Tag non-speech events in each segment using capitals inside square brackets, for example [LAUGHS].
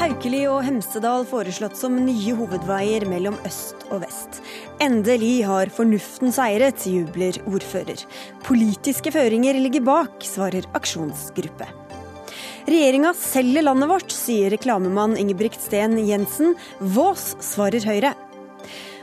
Haukeli og Hemsedal foreslått som nye hovedveier mellom øst og vest. Endelig har fornuften seiret, jubler ordfører. Politiske føringer ligger bak, svarer aksjonsgruppe. Regjeringa selger landet vårt, sier reklamemann Ingebrigt Sten Jensen. Vås, svarer Høyre.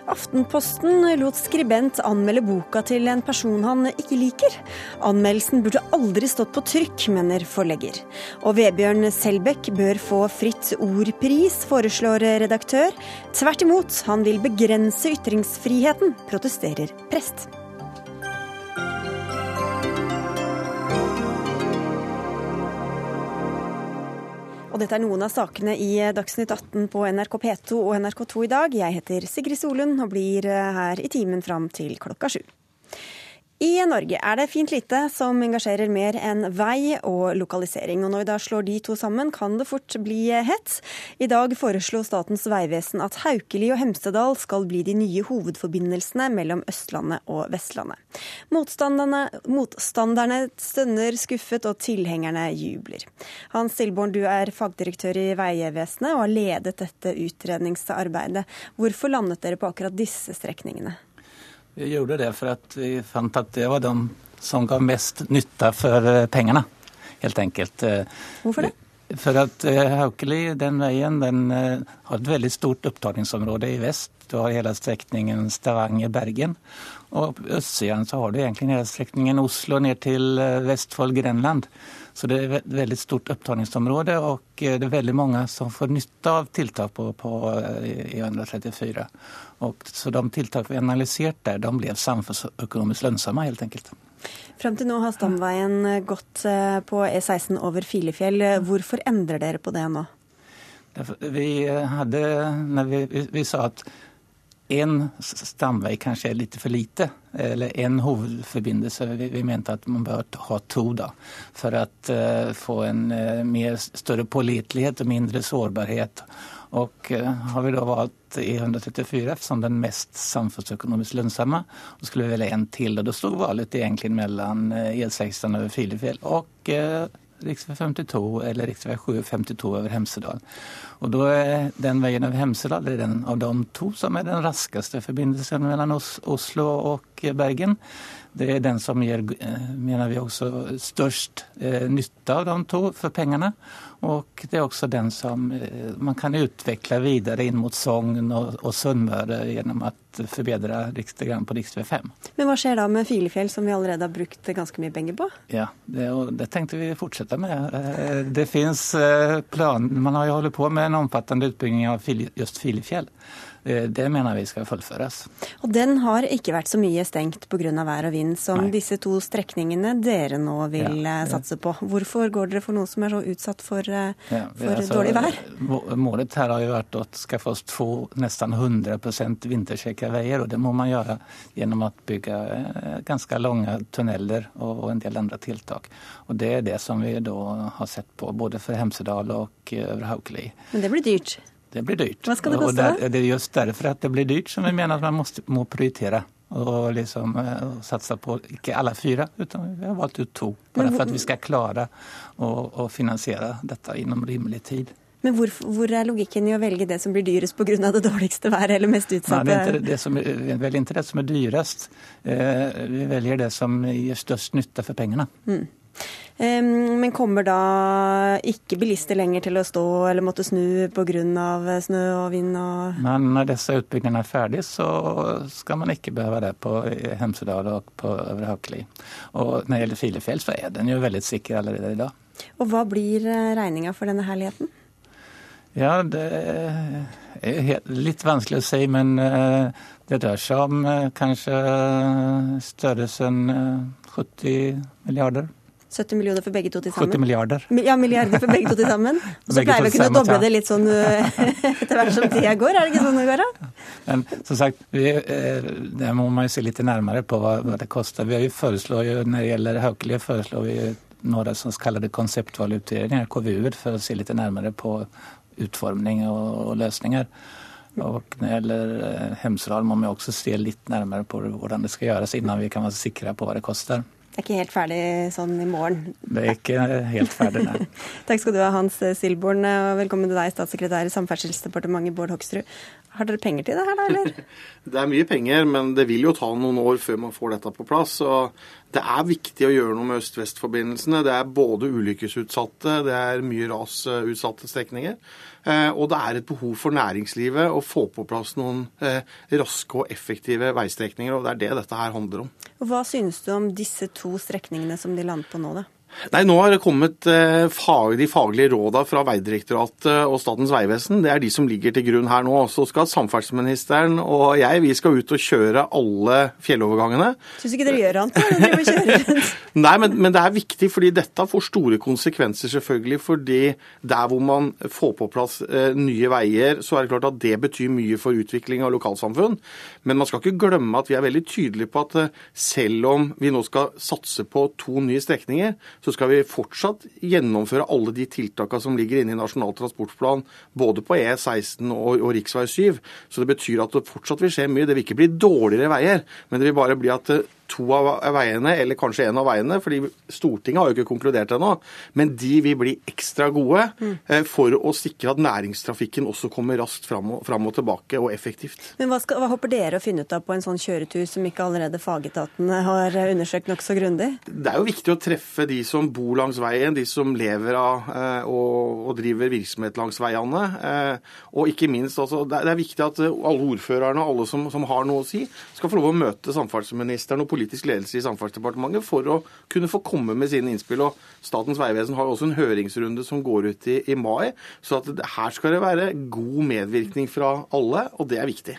Aftenposten lot skribent anmelde boka til en person han ikke liker. Anmeldelsen burde aldri stått på trykk, mener forlegger. Og Vebjørn Selbekk bør få Fritt ord-pris, foreslår redaktør. Tvert imot, han vil begrense ytringsfriheten, protesterer prest. Og dette er noen av sakene i Dagsnytt 18 på NRK P2 og NRK2 i dag. Jeg heter Sigrid Solund og blir her i timen fram til klokka sju. I Norge er det fint lite som engasjerer mer enn vei og lokalisering. Og når vi da slår de to sammen, kan det fort bli hett. I dag foreslo Statens vegvesen at Haukeli og Hemsedal skal bli de nye hovedforbindelsene mellom Østlandet og Vestlandet. Motstanderne, motstanderne stønner skuffet, og tilhengerne jubler. Hans Stillborn, du er fagdirektør i Vegvesenet og har ledet dette utredningsarbeidet. Hvorfor landet dere på akkurat disse strekningene? Vi gjorde det for at vi fant at det var de som ga mest nytte for eh, pengene, helt enkelt. Eh, Hvorfor det? For at eh, Haukeli, den veien, den har et veldig stort opptakingsområde i vest. Du har hele strekningen Stavanger-Bergen. Og på østsiden så har du egentlig hele strekningen Oslo ned til Vestfold-Grenland. Så det er et veldig stort opptakingsområde, og det er veldig mange som får nytte av tiltak på, på E134. Og så de tiltak vi analyserte der, de ble samfunnsøkonomisk lønnsomme, helt enkelt. Fram til nå har stamveien gått på E16 over Filefjell. Hvorfor endrer dere på det nå? Vi, hadde, vi, vi, vi sa at en stamvei kanskje er litt for lite, eller en hovedforbindelse. Vi, vi mente at man bør ha to da, for å uh, få en uh, mer større pålitelighet og mindre sårbarhet. Og uh, har vi da valgt E134 som den mest samfunnsøkonomisk lønnsomme, og skulle vi velge en til. og Da sto valget egentlig mellom E16 over Filefjell og rv. 52 eller rv. 752 over Hemsedal. Og da er den veien over Hemsedal det er den av de to som er den raskeste forbindelsen mellom Oslo og Bergen. Det er den som gir, mener vi også, størst nytte av de to for pengene. Og det er også den som man kan utvikle videre inn mot Sogn og, og Sunnmøre gjennom å forbedre rikstegram på rv. 5. Men hva skjer da med Filefjell, som vi allerede har brukt ganske mye penger på? Ja, det, det tenkte vi fortsette med. Det fins plan, Man har jo holdt på med en omfattende utbygging av just Filefjell. Det mener vi skal fullføres. Og den har ikke vært så mye stengt pga. vær og vind som Nei. disse to strekningene dere nå vil Ja, ja. satse på. Hvorfor går dere for noe som er så utsatt for, eh, Ja, for altså, dårlig vær? Målet her har jo vært å skaffe oss to nesten 100% vintersikre veier. Og det må man gjøre gjennom å bygge eh, ganske lange tunneler og, og en del andre tiltak. Og det er det som vi da har sett på, både for Hemsedal og eh, over Haukeli. Men det blir dyrt. Det blir dyrt. Hva skal det koste, der, det er just derfor at det blir dyrt som vi mener at man måste, må prioritere. Og liksom eh, satse på ikke alle fire, men vi har valgt ut to. Bare for at vi skal klare å, å finansiere dette innom rimelig tid. Men hvor, hvor er logikken i å velge det som blir dyrest pga. det dårligste været eller mest Nei, utsatte? det er det som er, vi velger ikke det som er dyrest. Eh, vi velger det som gir størst nytte for pengene. Em, Men kommer da ikke bilister lenger til å stå eller måtte snu pga. snø og vind og Men når disse utbyggingene er ferdige, så skal man ikke behøve det på Hemsedal og på Øvre Haukeli. Og når det gjelder Filefjell, så er den jo veldig sikker allerede i dag. Og hva blir eh, regninga for denne herligheten? Ja, det er litt vanskelig å si, men eh, det dreier seg om eh, kanskje størrelsen eh, 70 milliarder. 70 millioner for begge to til sammen. 70 milliarder. Ja, milliarder for begge to til sammen. [LAUGHS] Og så pleier vi å kunne doble ja. det litt sånn [LAUGHS] eh, [LAUGHS] etter hvert som tida går, er det ikke sånn det går? da? Men som sagt, vi, eh, det må man jo se litt nærmere på hva, det koster. Vi foreslår jo, når det gjelder Haukeli, foreslår vi noen som kallede konseptvalgutredninger, KVU-er, for å se litt nærmere på utformning og, og løsninger. Og når det gjelder eh, Hemsedal må vi også se litt nærmere på hvordan det skal gjøres, innan vi kan være sikre på hva det koster. Det er ikke helt ferdig sånn i morgen? Det er ikke helt ferdig, nei. [LAUGHS] Takk skal du ha, Hans Silborn, og velkommen til deg, statssekretær i Samferdselsdepartementet Bård Hoksrud. Har dere penger til det her, da, eller? [LAUGHS] Det er mye penger, men det vil jo ta noen år før man får dette på plass. og Det er viktig å gjøre noe med øst-vest-forbindelsene. Det er både ulykkesutsatte, det er mye rasutsatte strekninger. Eh, og det er et behov for næringslivet å få på plass noen eh, raske og effektive veistrekninger. Og det er det dette her handler om. Hva synes du om disse to strekningene som de lander på nå, da? Nei, Nå har det kommet eh, fag, de faglige rådene fra Vegdirektoratet og Statens vegvesen. Det er de som ligger til grunn her nå. Så skal samferdselsministeren og jeg vi skal ut og kjøre alle fjellovergangene. Syns ikke dere gjør annet enn å kjøre rundt? Nei, men, men, det er viktig, fordi dette får store konsekvenser, selvfølgelig. Fordi der hvor man får på plass eh, nye veier, så er det klart at det betyr mye for utvikling av lokalsamfunn. Men man skal ikke glemme at vi er veldig tydelige på at eh, selv om vi nå skal satse på to nye strekninger, så skal vi fortsatt gjennomføre alle de tiltakene som ligger inne i Nasjonal transportplan, både på E16 og, og rv. 7. Så det betyr at det fortsatt vil skje mye. Det vil ikke bli dårligere veier, men det vil bare bli at to av veiene, eller kanskje en av veiene, fordi Stortinget har jo ikke konkludert ennå, men de vil bli ekstra gode mm. for å sikre at næringstrafikken også kommer raskt fram og, fram og tilbake og effektivt. Men hva, skal, hva, håper dere å finne ut av på en sånn kjøretur som ikke allerede fagetatene har undersøkt nokså grundig? Det er jo viktig å treffe de som bor langs veien, de som lever av eh, og, og driver virksomhet langs veiene. Eh, og ikke minst, altså, det, er, viktig at alle ordførerne og alle som, som har noe å si, skal få lov å møte samferdselsministeren og politisk ledelse i Samferdselsdepartementet for å kunne få komme med sine innspill. og Statens vegvesen har også en høringsrunde som går ut i, i mai. Så her skal det være god medvirkning fra alle, og det er viktig.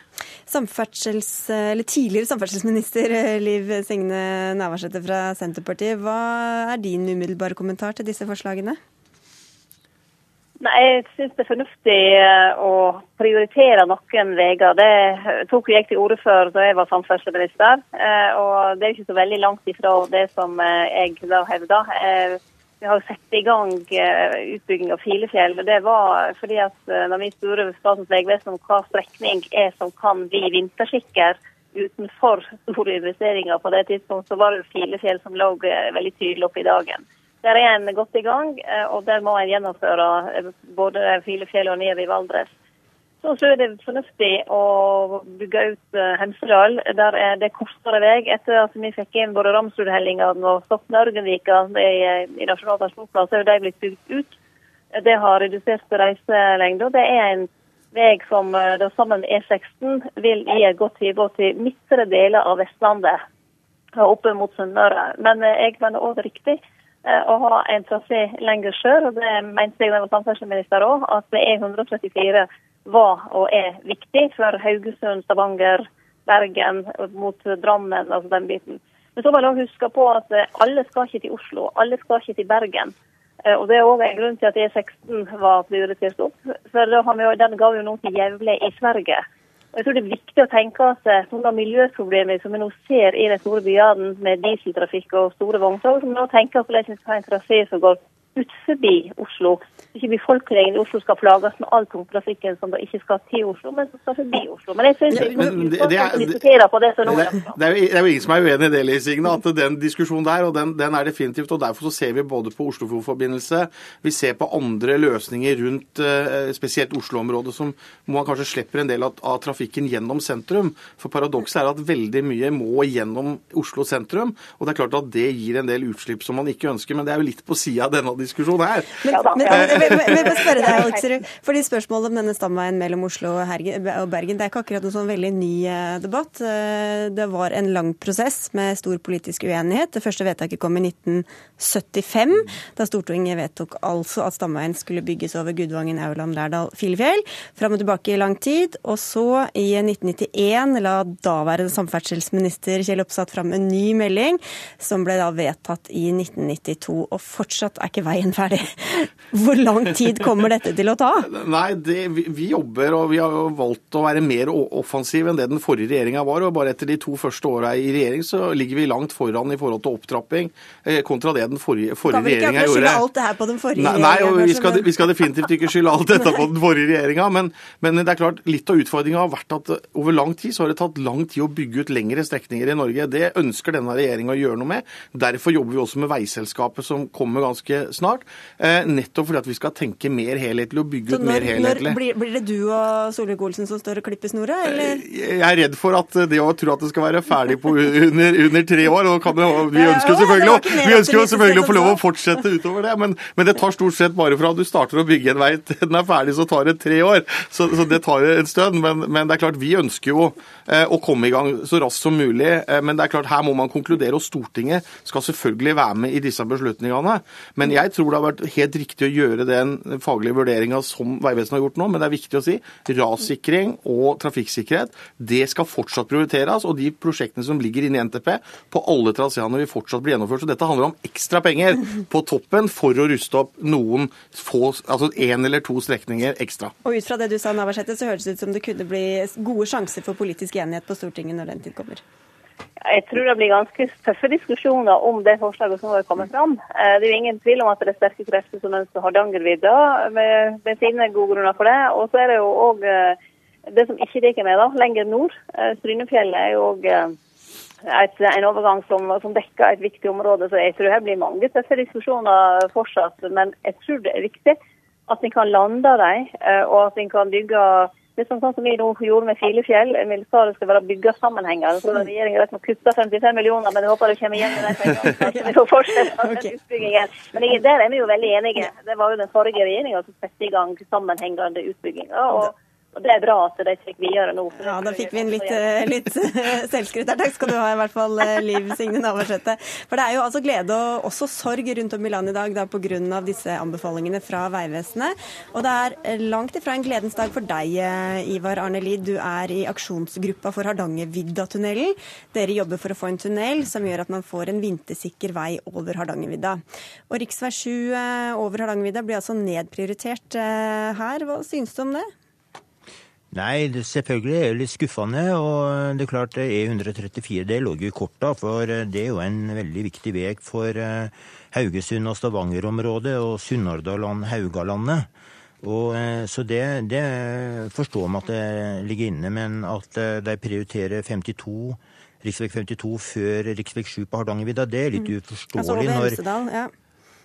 Samferdsels, Tidligere samferdselsminister Liv Signe Navarsete fra Senterpartiet, hva er din umiddelbare kommentar til disse forslagene? Nei, Jeg syns det er fornuftig eh, å prioritere noen veier. Det tok jeg til orde for da jeg var samferdselsminister. Eh, og det er ikke så veldig langt ifra det som eh, jeg da hevda. Vi har satt i gang utbygging av Filefjell. og Det var fordi at når vi spurte Statens vegvesen om hva strekning er som kan bli vintersikker utenfor store investeringer på det tidspunktet, så var det Filefjell som lå veldig tydelig oppe i dagen. Der er en godt i gang, eh, og der må en gjennomføre eh, både Filefjell og ned i Valdres. Så så er det fornuftig å bygge ut eh, Hemsedal. Der er det kortere vei. Etter at vi fikk inn både Ramsrudhellingene og Sokna-Ørgenvika i, i Nasjonal transportplan, så er de blitt bygd ut. Det har redusert reiselengda. Det er en vei som da sammen med E16 vil gi et godt tilbud til midtre deler av Vestlandet oppe mot Sunnmøre. Men jeg mener òg riktig å ha en trasé lenger sør. og Det mente jeg da jeg var samferdselsminister òg, at E134 var og er viktig for Haugesund, Stavanger, Bergen, mot Drammen, altså den biten. Men så må man huske på at eh, alle skal ikke til Oslo, alle skal ikke til Bergen. Eh, og Det er òg en grunn til at E16 var prioritert opp. For Den ga jo noe til Gjevle i Sverige. Jeg tror det er viktig å tenke seg sånne miljøproblemer som vi nå ser i de store byene med dieseltrafikk og store vogntog. som vi må tenke på hvordan vi skal ha en trasé som går ut forbi Oslo. Så ikke befolkningen i Oslo skal plages med all tungtrafikken som da ikke skal til Oslo, men som skal forbi Oslo. Men jeg synes må diskutere det er det er jo ingen som er uenig i det, Liv Signe, at den diskusjonen der, og den, den, er definitivt. og Derfor så ser vi både på Oslofjordforbindelse, vi ser på andre løsninger rundt eh, spesielt Oslo-området, som man kanskje slipper en del av, av trafikken gjennom sentrum. For paradokset er at veldig mye må gjennom Oslo sentrum, og det er klart at det gir en del utslipp som man ikke ønsker. Men det er jo litt på sida av denne diskusjonen diskusjon her. Men, men, men, men, men spørre deg, Aleksrud, fordi Spørsmålet om denne stamveien mellom Oslo og Bergen det er ikke akkurat noen sånn veldig ny eh, debatt. Eh, det var en lang prosess med stor politisk uenighet. Det første vedtaket kom i 1975, da Stortinget vedtok altså at stamveien skulle bygges over Gudvangen, Auland, Lærdal, Filefjell. Fram og tilbake i lang tid. Og så, i 1991, la daværende samferdselsminister Kjell Oppsatt fram en ny melding, som ble da vedtatt i 1992. Og fortsatt er ikke veien veien ferdig. Hvor lang tid kommer dette til å ta? Nei, det, vi, jobber og vi har valgt å være mer offensive enn det den forrige regjeringa var. og Bare etter de to første åra i regjering så ligger vi langt foran i forhold til opptrapping eh, kontra det den forrige, forrige regjeringa gjorde. Kan vi ikke skylde alt det her på den forrige nei, nei, vi skal, vi skal, definitivt ikke skylde alt dette på den forrige regjeringa. Men, men, det er klart, litt av utfordringa har vært at over lang tid så har det tatt lang tid å bygge ut lengre strekninger i Norge. Det ønsker denne regjeringa å gjøre noe med. Derfor jobber vi også med Veiselskapet som kommer ganske snart. Eh, nettopp fordi at vi skal tenke mer helhetlig og bygge ut mer helhetlig. Blir, blir, det du og Solvik-Olsen som står og klipper snora, eller? Jeg er redd for at det å tro at det skal være ferdig på under, under tre år og det, Vi ønsker jo selvfølgelig, vi ønsker selvfølgelig å få lov å fortsette utover det, men, men, det tar stort sett bare fra du starter å bygge en vei til den er ferdig, så tar det tre år. Så, så det tar en stund. Men, men, det er klart, vi ønsker jo eh, å komme i gang så raskt som mulig. Eh, men det er klart, her må man konkludere, og Stortinget skal selvfølgelig være med i disse beslutningene. Men jeg tror det har vært helt riktig å gjøre den faglige vurderinga som Vegvesenet har gjort nå, men det er viktig å si rassikring og trafikksikkerhet det skal fortsatt prioriteres. Og de prosjektene som ligger inne i NTP på alle traseene vil fortsatt bli gjennomført. Så dette handler om ekstra penger på toppen for å ruste opp noen få, altså én eller to strekninger ekstra. Og ut fra det du sa, Navarsete, så høres det ut som det kunne bli gode sjanser for politisk enighet på Stortinget når den tid kommer? Jeg tror det blir ganske tøffe diskusjoner om det forslaget som har kommet fram. Eh, det er jo ingen tvil om at det er sterke krefter som ønsker Hardangervidda, med, med sine gode grunner for det. Og så er det jo òg eh, det som ikke liker med, da, lenger nord. Eh, Strynefjellet er jo òg en overgang som, som, dekker et viktig område. Så jeg tror det blir mange tøffe diskusjoner fortsatt. Men jeg tror det er viktig at en kan lande dem, og at en kan bygge det er sånn som vi nå gjorde med Filefjell. Vi sa det skal være bygga sammenhenger. Så regjeringen rett må kutte 55 millioner, men jeg håper det kommer igjen med de pengene. Men der er vi jo veldig enige. Det var jo den forrige regjeringa som satte i gang sammenhengende utbygginger. og og Det er bra at de fikk videre nå. Ja, Da fikk vi inn litt, eh, litt eh, selvskryt der. Takk skal du ha, i hvert fall, eh, Liv Signe Navarsete. For det er jo altså glede og også sorg rundt om i landet i dag da pga. disse anbefalingene fra Vegvesenet. Og det er langt ifra en gledens dag for deg, Ivar Arne Lid. Du er i aksjonsgruppa for Hardangervidda-tunnelen. Dere jobber for å få en tunnel som gjør at man får en vintersikker vei over Hardangervidda. Og rv. 7 over Hardangervidda blir altså nedprioritert her. Hva synes du om det? Nei, det, selvfølgelig er det litt skuffende. Og det er klart E134 det lå jo i korta, for det er jo en veldig viktig vei for eh, Haugesund og Stavanger-området og Sunnhordland-Haugalandet. Og, eh, så det, det forstår vi at det ligger inne, men at eh, de prioriterer 52 Rv. 52 før rv. 7 på Hardangervidda, det er litt uforståelig. mm. uforståelig. Altså over Hemsedal, ja.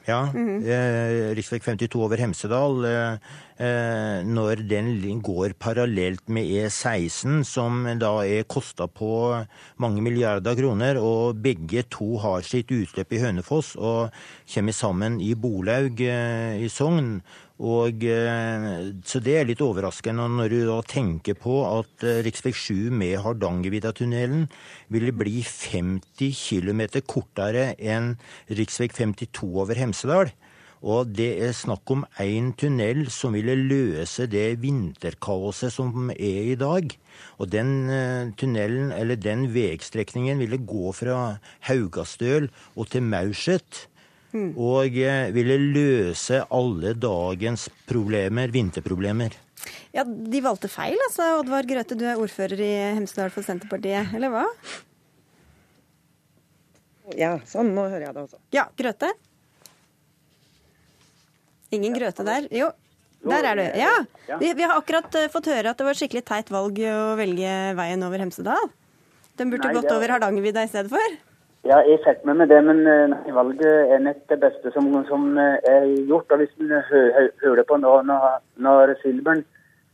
Ja, mm -hmm. eh, rv. 52 over Hemsedal. Eh, eh, når den går parallelt med E16, som da er kosta på mange milliarder kroner, og begge to har sitt utløp i Hønefoss og kommer sammen i Bolaug eh, i Sogn. Og, eh, så det er litt overraskende når du da tenker på at eh, rv. 7 med Hardangervidda-tunnelen ville bli 50 km kortere enn rv. 52 over Hemsedal. Og det er snakk om én tunnel som ville løse det vinterkaoset som er i dag. Og den eh, tunnelen, eller den vegstrekningen, ville gå fra Haugastøl og til Maurset. Mm. Og eh, ville løse alle dagens problemer, vinterproblemer. Ja, De valgte feil, altså. Oddvar Grøthe, du er ordfører i Hemsedal for Senterpartiet, eller hva? Ja, sånn. Nå hører jeg det også. Ja, Grøthe? Ingen Grøthe der? Jo, der er du. Ja. Vi, vi, har akkurat uh, fått høre at det var skikkelig teit valg å velge veien over Hemsedal. Den burde Nei, gått over Hardangervidda i stedet for? Ja, jeg fikk med meg det, men eh, nei, valget er nett det beste som, som eh, er gjort. Og Hvis en hører på nå, når, når Silbern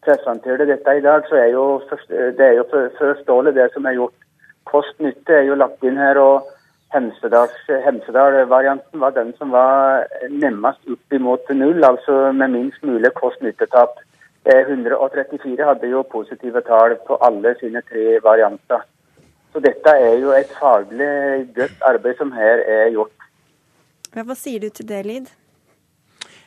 presenterer dette i dag, så er jo det er jo forståelig det som er gjort. Kost-nytte er jo lagt inn her. og Hemsedal-varianten var den som var nærmest opp imot null, altså med minst mulig kost-nyttetap. 134 eh, hadde jo positive tall på alle sine tre varianter. Så dette er jo et faglig godt arbeid som her er gjort. Ja, hva sier du til det, Lid?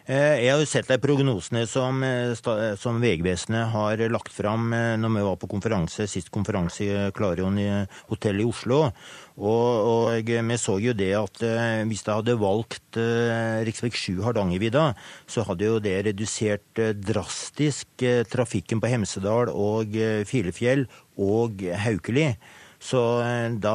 Jeg har jo sett de prognosene som, som Vegvesenet har lagt fram når vi var på konferanse, sist konferanse i Klarion i hotellet i Oslo. Og, og, vi så jo det at hvis de hadde valgt eh, rv. 7 Hardangervidda, så hadde jo det redusert drastisk trafikken på Hemsedal og Filefjell og Haukeli. Så eh, da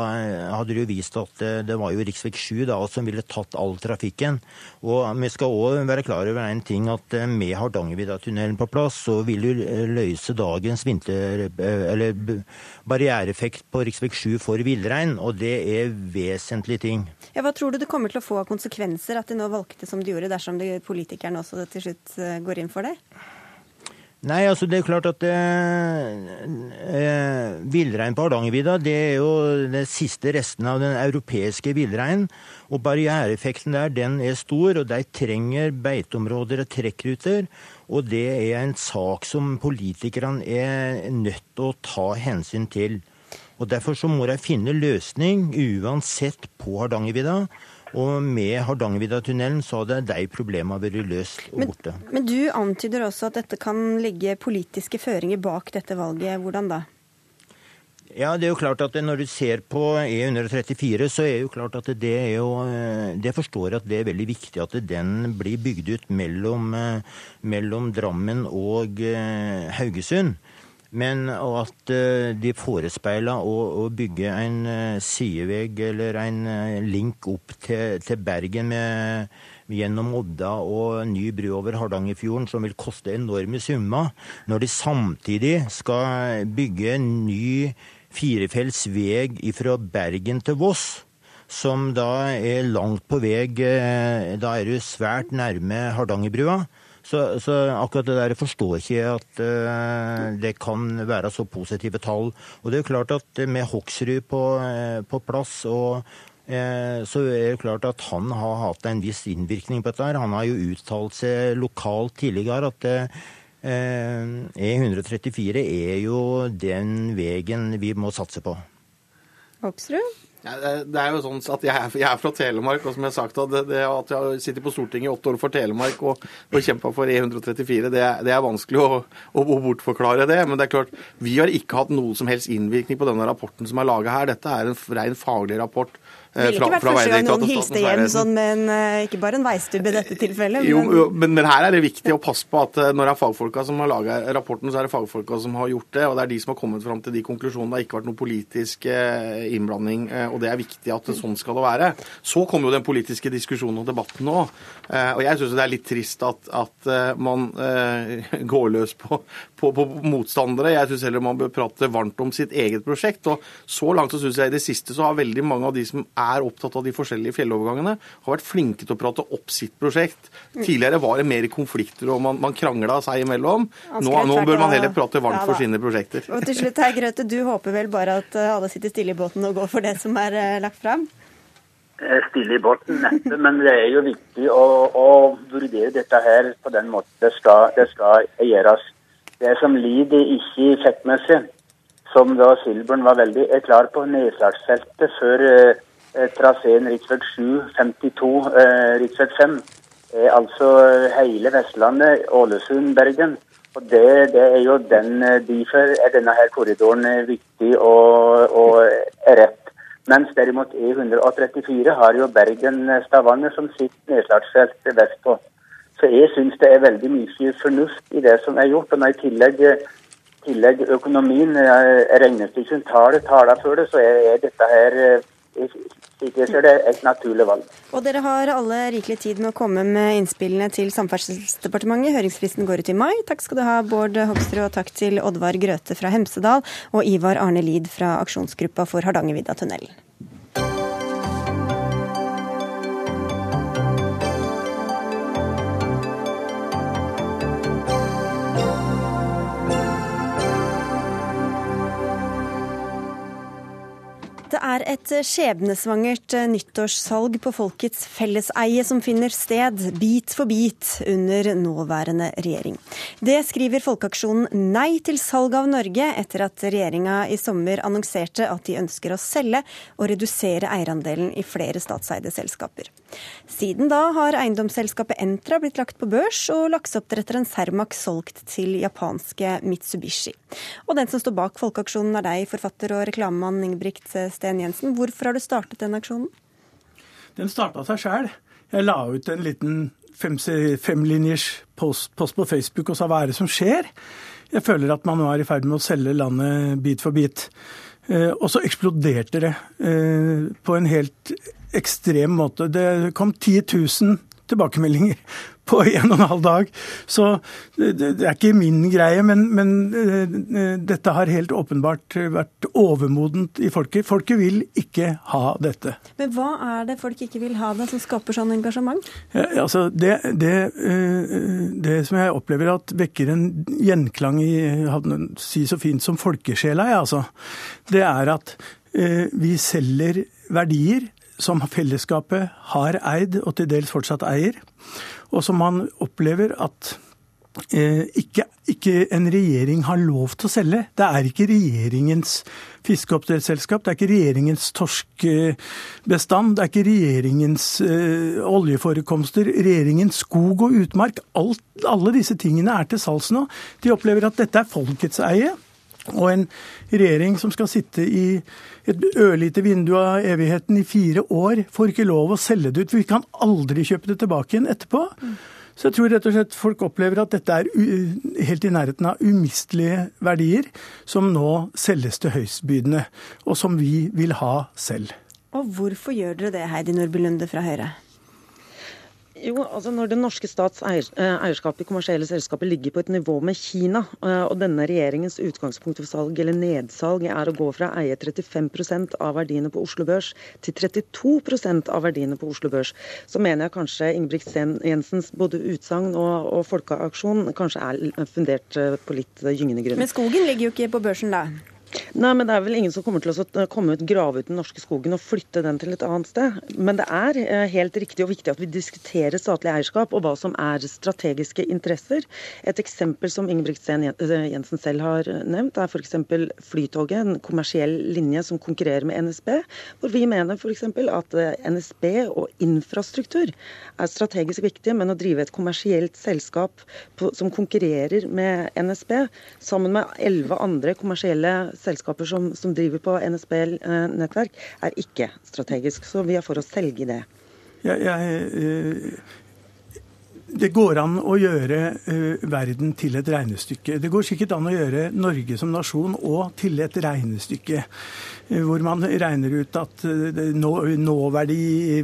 hadde det jo vist at eh, det var jo rv. 7 da, som ville tatt all trafikken. Og vi skal òg være klar over en ting at eh, med Hardangervidda-tunnelen på plass, så vil du løse dagens vinter, eller barriereeffekt på rv. 7 for villrein, og det er vesentlige ting. Ja, hva tror du det kommer til å få av konsekvenser at de nå valgte som de gjorde, dersom de politikerne også til slutt går inn for det? Nei, altså det er klart at eh, eh, villrein på Hardangervidda det er jo den siste resten av den europeiske villreinen. Og barriereeffekten der den er stor, og de trenger beiteområder og trekkruter. Og det er en sak som politikerne er nødt til å ta hensyn til. Og Derfor så må de finne løsning uansett på Hardangervidda. Og med Hardangervidda-tunnelen så hadde de problemene vært løst og borte. Men, men du antyder også at dette kan ligge politiske føringer bak dette valget. Hvordan da? Ja, det er jo klart at Når du ser på E134, så er jo klart at det er jo Det forstår at det er veldig viktig at den blir bygd ut mellom, mellom Drammen og eh, Haugesund. Men at eh, de forespeila å, bygge en eh, sidevegg eller en eh, link opp til, til Bergen med, gjennom Odda og ny bru over Hardangerfjorden, som vil koste enorme summer, når de samtidig skal bygge en ny firefelts vei fra Bergen til Voss som da er langt på vei Da er du svært nærme Hardangerbrua. Så, så, akkurat det der forstår ikke at uh, det kan være så positive tall. Og det er jo klart at med Hoksrud på, uh, på plass og uh, så er det klart at han har hatt en viss innvirkning på dette. Han har jo uttalt seg lokalt tidligere at E134 er jo den veien vi må satse på. Hoksrud? Det er jo sånn at jeg er, jeg er, fra Telemark, og som jeg har sagt, det, det at jeg sitter på Stortinget i åtte år for Telemark og, og kjempa for E134, det, det, er vanskelig å, å, bortforklare det. Men det er klart, vi har ikke hatt noe som helst innvirkning på denne rapporten som er laga her. Dette er en ren faglig rapport det ville ikke vært første gang noen hilste hjem sånn med en, eh, ikke bare en veistubbe i dette tilfellet. Men... Jo, men, men, her er det viktig å passe på at eh, når det er fagfolka som har laga rapporten, så er det fagfolka som har gjort det. Og det er de som har kommet fram til de konklusjonene. Det har ikke vært noen politisk eh, innblanding, og det er viktig at sånn skal det være. Så kommer jo den politiske diskusjonen og debatten nå. Og jeg syns det er litt trist at, at man [LAUGHS] går løs på, på, på motstandere. Jeg syns heller man bør prate varmt om sitt eget prosjekt. Og så langt så syns jeg i det siste så har veldig mange av de som er er opptatt av de forskjellige fjellovergangene, har vært flinke til å prate opp sitt prosjekt. Tidligere var det mer konflikter og man, man krangla seg imellom. Nå, nå, bør man heller prate varmt ja, for sine prosjekter. Og til slutt her, Grøte, du håper vel bare at eh, alle sitter stille i båten og går for det som er uh, lagt fram? Eh, stille i båten, neppe, men det er jo viktig å, å, vurdere dette her på den måten det skal, det skal gjøres. Det som lider ikke fettmessig, som da Silbjørn var veldig klar på, nedslagsfeltet før Eh, traseen rv. 7, 52, rv. 5 er altså hele Vestlandet, Ålesund, Bergen. Og det, det, er jo den, eh, Derfor er denne her korridoren eh, viktig og, og rett. Mens derimot E134 har jo Bergen-Stavanger som sitt nedslagsfelt vestpå. Så jeg syns det er veldig mye fornuft i det som er gjort. Og når i tillegg, tillegg økonomien, regnestykket, tallet taler for det, så er dette her slik jeg ser det, et naturlig valg. Og Dere har alle rikelig tid med å komme med innspillene til Samferdselsdepartementet. Høringsfristen går ut i mai. Takk skal du ha, Bård Hoksrud, og takk til Oddvar Grøte fra Hemsedal og Ivar Arne Lid fra aksjonsgruppa for Hardangervidda-tunnelen. Det et skjebnesvangert nyttårssalg på folkets felleseie som finner sted, bit for bit, under nåværende regjering. Det skriver Folkeaksjonen Nei til salg av Norge, etter at regjeringa i sommer annonserte at de ønsker å selge og redusere eierandelen i flere statseide selskaper. Siden da har eiendomsselskapet Entra blitt lagt på børs, og lakseoppdretteren Cermaq solgt til japanske Mitsubishi. Og den som står bak Folkeaksjonen er deg, forfatter og reklamemann Ingebrigt Sten Jensen. Hvorfor har du startet den aksjonen? Den starta seg sjæl. Jeg la ut en liten femlinjers post, post på Facebook og sa hva er det som skjer? Jeg føler at man nå er i ferd med å selge landet bit for bit. Eh, og så eksploderte det eh, på en helt ekstrem måte. Det kom 10 000 tilbakemeldinger på [LAUGHS] en og en halv dag. Så det, er ikke min greie, men, men, eh, dette har helt åpenbart vært overmodent i folket. Folket vil ikke ha dette. Men hva er det folk ikke vil ha det, som skaper sånn engasjement? Ja, altså det, det, det, som jeg opplever at vekker en gjenklang i si så fint som folkesjela, ja, altså, det er at vi selger verdier som fellesskapet har eid, og til dels fortsatt eier, og som man opplever at eh, ikke, ikke, en regjering har lov til å selge. Det er ikke regjeringens fiskeoppdrettsselskap, det er ikke regjeringens torskbestand, det er ikke regjeringens eh, oljeforekomster, regjeringens skog og utmark. Alt, alle disse tingene er til salgs nå. De opplever at dette er folkets eie. Og en regjering som skal sitte i et ørlite vindu av evigheten i fire år, får ikke lov å selge det ut. For vi kan aldri kjøpe det tilbake igjen etterpå. Så jeg tror rett og slett folk opplever at dette er helt i nærheten av umistelige verdier som nå selges til høystbydende, og som vi vil ha selv. Og hvorfor gjør dere det, Heidi Nordby Lunde fra Høyre? Jo, altså Når den norske stats eh, eierskap i kommersielle selskaper ligger på et nivå med Kina, eh, og denne regjeringens utgangspunkt for salg eller nedsalg er å gå fra å eie 35% av verdiene på Oslo Børs til 32% av verdiene på Oslo Børs, så mener jeg kanskje Ingebrigt Jensens både utsagn og, og folkeaksjon kanskje er fundert eh, på litt gyngende grunn. Men skogen ligger jo ikke på børsen, da? Nei, men Det er vel ingen som kommer til å komme ut, grave ut den norske skogen og flytte den til et annet sted. Men det er eh, helt riktig og viktig at vi diskuterer statlig eierskap og hva som er strategiske interesser. Et eksempel som Ingebrigtsen eh, Jensen selv har nevnt, er f.eks. Flytoget, en kommersiell linje som konkurrerer med NSB. Hvor vi mener f.eks. at eh, NSB og infrastruktur er strategisk viktig, men å drive et kommersielt selskap som konkurrerer med NSB, sammen med elleve andre kommersielle selskaper som, som driver på NSB-nettverk, er ikke strategisk. Så vi er for å selge det. Jeg, jeg, eh, det går an å gjøre uh, verden til et regnestykke. Det går sikkert an å gjøre Norge som nasjon òg til et regnestykke. Eh, hvor man regner ut at eh, nåverdi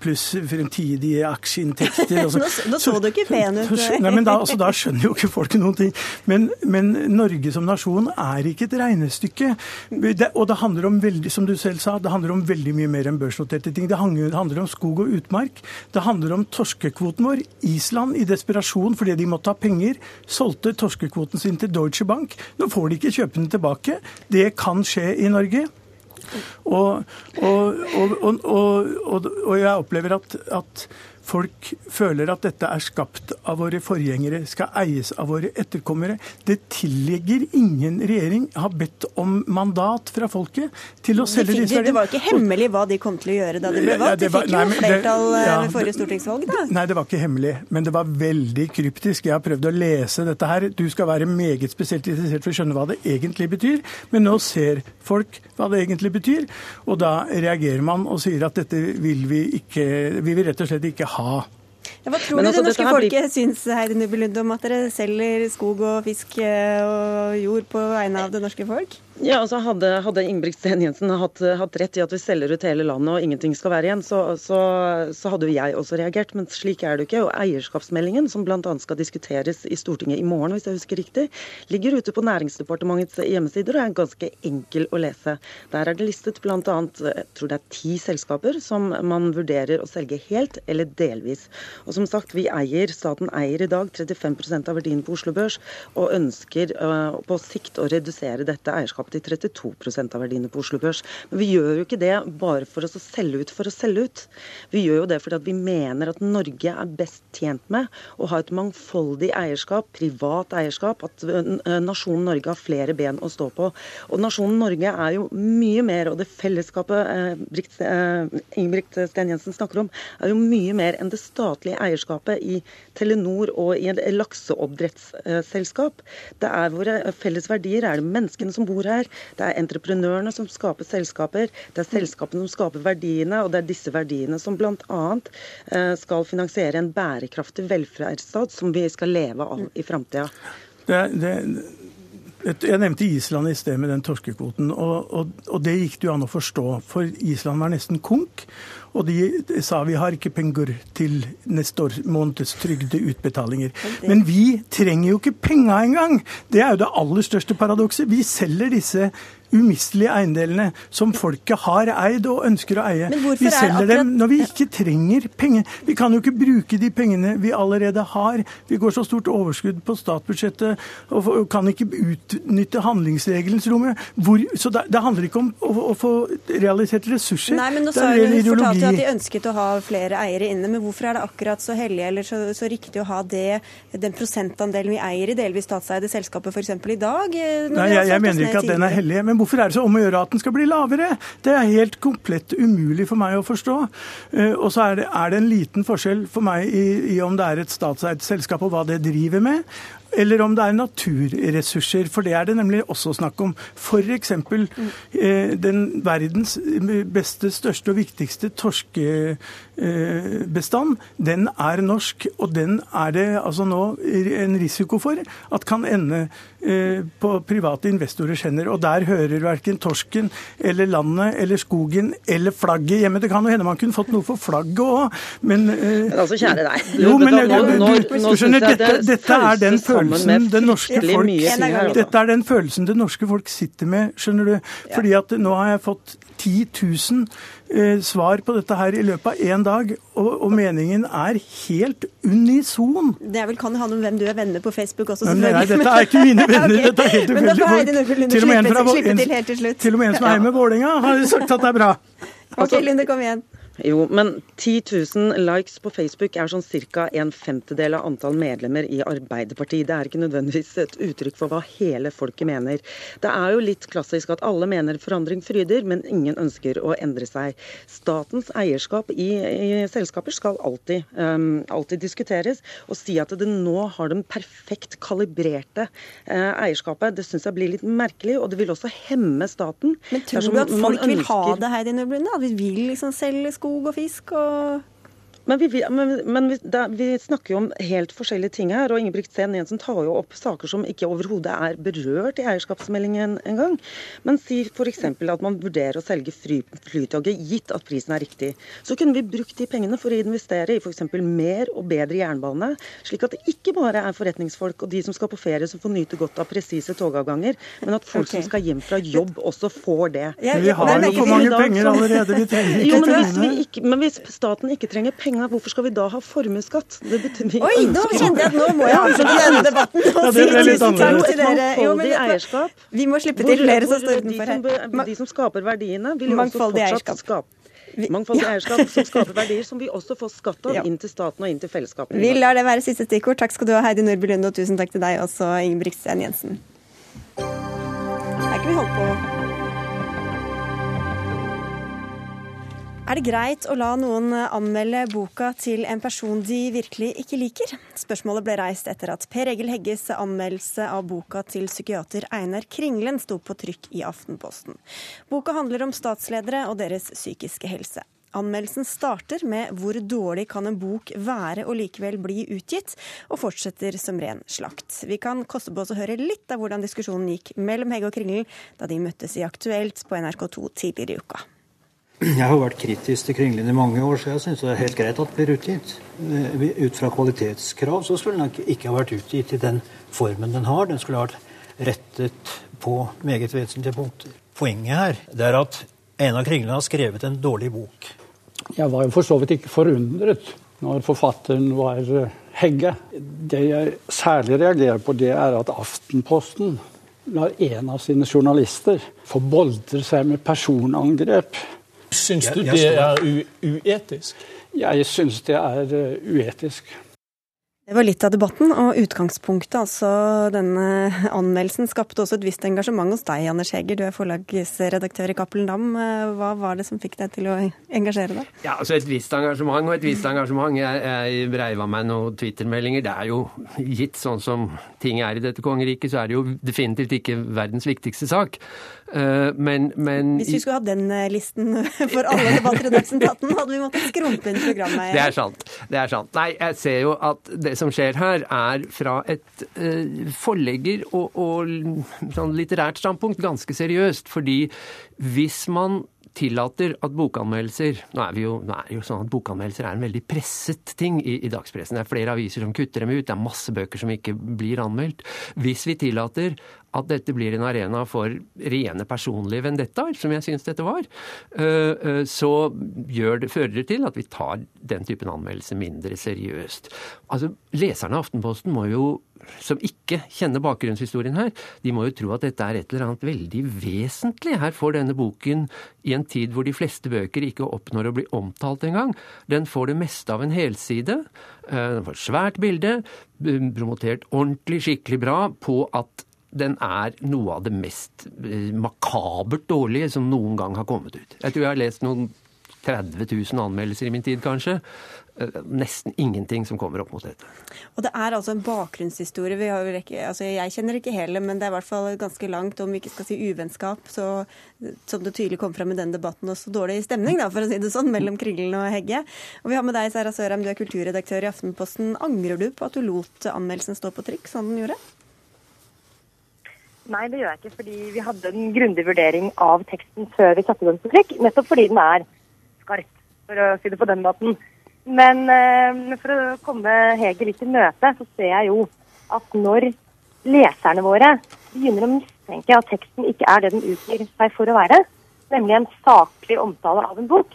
pluss fremtidige aksjeinntekter [LAUGHS] altså. nå, nå, så du ikke pen ut. Nei, men da, altså, da, skjønner jo ikke folk noen ting. Men, men, Norge som nasjon er ikke et regnestykke. Det, og det handler om veldig, som du selv sa, det handler om veldig mye mer enn børsnoterte ting. Det handler om skog og utmark. Det handler om torskekvoten vår. Island, i desperasjon fordi de måtte ha penger, solgte torskekvoten sin til Deutsche Bank. Nå får de ikke kjøpe den tilbake. Det kan skje i Norge. Og, og, og, og, jeg opplever at, at folk føler at dette er skapt av våre forgjengere, skal eies av våre etterkommere. Det tilligger ingen regjering har bedt om mandat fra folket til å selge disse verdiene. Det var ikke hemmelig hva de kom til å gjøre da de ble valgt? De fikk jo flertall eh, ved forrige stortingsvalg, da. Nei, det var ikke hemmelig, men det var veldig kryptisk. Jeg har prøvd å lese dette her. Du skal være meget spesielt interessert for å skjønne hva det egentlig betyr, men nå ser folk hva det egentlig betyr, og da reagerer man og sier at dette vil vi ikke Vi vil rett og slett ikke ha. Ja, hva tror Men du altså, det norske folket blir... syns Heidi Nubelund, om at dere selger skog og fisk eh, og jord på vegne av det norske folk? Ja, altså Hadde, hadde Ingebrigtsen [LAUGHS] Jensen hatt, hatt, rett i at vi selger ut hele landet og ingenting skal være igjen, så, så, så hadde jo jeg også reagert. Men slik er det jo ikke. Og eierskapsmeldingen, som bl.a. skal diskuteres i Stortinget i morgen, hvis jeg husker riktig, ligger ute på Næringsdepartementets hjemmesider og er ganske enkel å lese. Der er det listet bl.a. jeg tror det er ti selskaper som man vurderer å selge helt eller delvis. Og som sagt, vi eier, staten eier i dag 35 av verdien på Oslo Børs og ønsker uh, på sikt å redusere dette eierskapet i 32 av verdiene på Oslo Børs. Men vi gjør jo ikke det bare for å selge ut for å selge ut. Vi gjør jo det fordi vi mener at Norge er best tjent med å ha et mangfoldig eierskap, privat eierskap, at nasjonen Norge har flere ben å stå på. Og nasjonen Norge er jo mye mer, og det fellesskapet eh, eh, Ingebrigt Sten Jensen snakker om, er jo mye mer enn det statlige eierskapet i Telenor og i et lakseoppdrettsselskap. Det er våre felles verdier. Er det menneskene som bor her? Det er entreprenørene som skaper selskaper. Det er selskapene som skaper verdiene, og det er disse verdiene som bl.a. Eh, skal finansiere en bærekraftig velferdsstat som vi skal leve av i framtida. Jeg nevnte Island i sted med den torskekvoten, og, og, og, det gikk det jo an å forstå. For Island var nesten konk, og de sa vi har ikke penger til neste år, måneds trygdeutbetalinger. Men vi trenger jo ikke penga engang! Det er jo det aller største paradokset. Vi selger disse umistelige eiendelene som folket har eid og ønsker å eie. Vi selger akkurat... dem når vi ikke trenger penger. Vi kan jo ikke bruke de pengene vi allerede har. Vi går så stort overskudd på statsbudsjettet og kan ikke utnytte handlingsregelens rom. Så det, handler ikke om å, få realisert ressurser. Nei, men nå sa hun fortalte at de ønsket å ha flere eiere inne. Men hvorfor er det akkurat så hellig eller så, så riktig å ha det, den prosentandelen vi eier i delvis statseide selskaper f.eks. i dag? Nei, jeg, jeg mener ikke at den er hellig. men hvorfor er det så om å gjøre at den skal bli lavere? Det er helt komplett umulig for meg å forstå. Eh, og så er det, er det en liten forskjell for meg i, i om det er et statseid selskap og hva det driver med eller om det er naturressurser. For det er det nemlig også snakk om. F.eks. Eh, den verdens beste, største og viktigste torskebestand, den er norsk. Og den er det altså nå en risiko for at kan ende eh, på private investorers hender. Og der hører verken torsken eller landet eller skogen eller flagget hjemme. Det kan jo hende man kunne fått noe for flagget òg, men eh, Men altså, kjære deg. Jo, men, du, du skjønner, dette, dette er den følelsen følelsen det norske folk Dette er den følelsen det norske folk sitter med, skjønner du. Fordi at nå har jeg fått 10 000 eh, svar på dette her i løpet av én dag, og, og, meningen er helt unison. Det er vel kan ha noe om hvem du er venner på Facebook også, selvfølgelig. Nei, dette er ikke mine [LAUGHS] venner. okay. dette er helt ufeldige Til og med en fra til, til og med en som er hjemme med Vålerenga, har sagt at det er bra. Ok, Lunde, kom igjen. Jo, men 10 000 likes på Facebook er sånn ca. en femtedel av antall medlemmer i Arbeiderpartiet. Det er ikke nødvendigvis et uttrykk for hva hele folket mener. Det er jo litt klassisk at alle mener forandring fryder, men ingen ønsker å endre seg. Statens eierskap i, i selskaper skal alltid, um, alltid, diskuteres. Å si at det nå har den perfekt kalibrerte uh, eierskapet, det syns jeg blir litt merkelig, og det vil også hemme staten. Men tror du at folk vil ha det, Heidi Nøblunde? At vi vil liksom selge skog? Skog og fisk og men, vi, men, men vi, da, vi, snakker jo om helt forskjellige ting her. og Ingebrigt Sten Jensen tar jo opp saker som ikke overhodet er berørt i eierskapsmeldingen engang. Men si f.eks. at man vurderer å selge Flytoget, gitt at prisen er riktig. Så kunne vi brukt de pengene for å investere i f.eks. mer og bedre jernbane. Slik at det ikke bare er forretningsfolk og de som skal på ferie som får nyte godt av presise togavganger, men at folk okay. som skal hjem fra jobb også får det. Men vi har jo for mange penger allerede. Vi trenger ikke jo, men, hvis ikke, men hvis staten ikke trenger penger penger, hvorfor skal vi da ha formuesskatt? Oi, nå kjente jeg at nå må jeg avslutte denne debatten og ja, si tusen takk til dere. Jo, men eierskap. Vi må slippe til flere som står utenfor her. De som skaper verdiene, vil jo også fortsatt skape Mangfoldig eierskap som skaper verdier, som vi også får skatt av inn til staten og inn til fellesskapet. Vi lar det være siste stikkord. Takk skal du ha, Heidi Nordby Lunde, og tusen takk til deg også, Ingebrigtsen Jensen. Her kan vi holde på Er det greit å la noen anmelde boka til en person de virkelig ikke liker? Spørsmålet ble reist etter at Per Egil Hegges anmeldelse av boka til psykiater Einar Kringlen sto på trykk i Aftenposten. Boka handler om statsledere og deres psykiske helse. Anmeldelsen starter med hvor dårlig kan en bok være og likevel bli utgitt, og fortsetter som ren slakt. Vi kan koste på oss å høre litt av hvordan diskusjonen gikk mellom Hegge og Kringlen da de møttes i Aktuelt på NRK2 tidligere i uka. [CLEARS THROAT] Jeg har vært kritisk til Kringlin i mange år, så jeg syns det er helt greit at det blir utgitt. Eh, ut fra kvalitetskrav så skulle den ikke ha vært utgitt i den formen den har. Den skulle ha vært rettet på meget vesentlige punkter. Poenget her det er at Einar Kringlin har skrevet en dårlig bok. Jeg var jo for så vidt ikke forundret når forfatteren var eh, Hegge. Det jeg særlig reagerer på, det er at Aftenposten når en av sine journalister boldre seg med personangrep. Syns du det er uetisk? Jeg syns det er eh, uetisk. Det var litt av debatten, og utgangspunktet, altså denne anmeldelsen, skapte også et visst engasjement hos deg, Anders Heger. Du er forlagsredaktør i Cappelen Dam. Hva var det som fikk deg til å engasjere deg? Ja, altså Et visst engasjement og et visst engasjement. Jeg, jeg breiva meg noen Twitter-meldinger. Det er jo gitt sånn som ting er i dette kongeriket, så er det jo definitivt ikke verdens viktigste sak. Eh, men, men Hvis vi skulle hatt den eh, listen [LAUGHS] for alle 18, hadde vi måttet skrumpe inn programmet. Det er sant. Det er sant. Nei, jeg ser jo at det som skjer her, er fra et uh, forlegger- og, og sånn litterært standpunkt ganske seriøst. Fordi hvis man tillater at bokanmeldelser Nå er, jo, nå er det jo sånn at bokanmeldelser er en veldig presset ting i, i, dagspressen. Det er flere aviser som kutter dem ut, det er masse bøker som ikke blir anmeldt. Hvis vi tillater at dette blir en arena for rene personlige vendettaer, som jeg syns dette var, eh, eh, så det, fører det til at vi tar den typen anmeldelse mindre seriøst. Altså, Leserne av Aftenposten må jo som ikke kjenner bakgrunnshistorien her, de må jo tro at dette er et eller annet veldig vesentlig. Her får denne boken, i en tid hvor de fleste bøker ikke oppnår å bli omtalt engang, den får det meste av en helside. Eh, den får et svært bilde, promotert ordentlig, skikkelig bra på at den er noe av det mest eh, makabert dårlige som noen gang har kommet ut. Jeg tror jeg har lest noen 30 000 anmeldelser i min tid, kanskje. Eh, nesten ingenting som kommer opp mot dette. Og det er altså en bakgrunnshistorie. Ikke, altså jeg kjenner ikke hele, men det er i hvert fall ganske langt, om vi ikke skal si uvennskap, så, som det tydelig kom fram i den debatten, også dårlig stemning, da, for å si det sånn, mellom Kringlen og Hegge. Og vi har med deg, Sara Sørheim, du er kulturredaktør i Aftenposten. Angrer du på at du lot anmeldelsen stå på trykk, sånn den gjorde? Nei, det gjør jeg ikke. Fordi vi hadde en grundig vurdering av teksten før vi satte den på trykk. Nettopp fordi den er skarp, for å si det på den måten. Men eh, for å komme Hege litt i møte, så ser jeg jo at når leserne våre begynner å mistenke at teksten ikke er det den utgir seg for å være, nemlig en saklig omtale av en bok,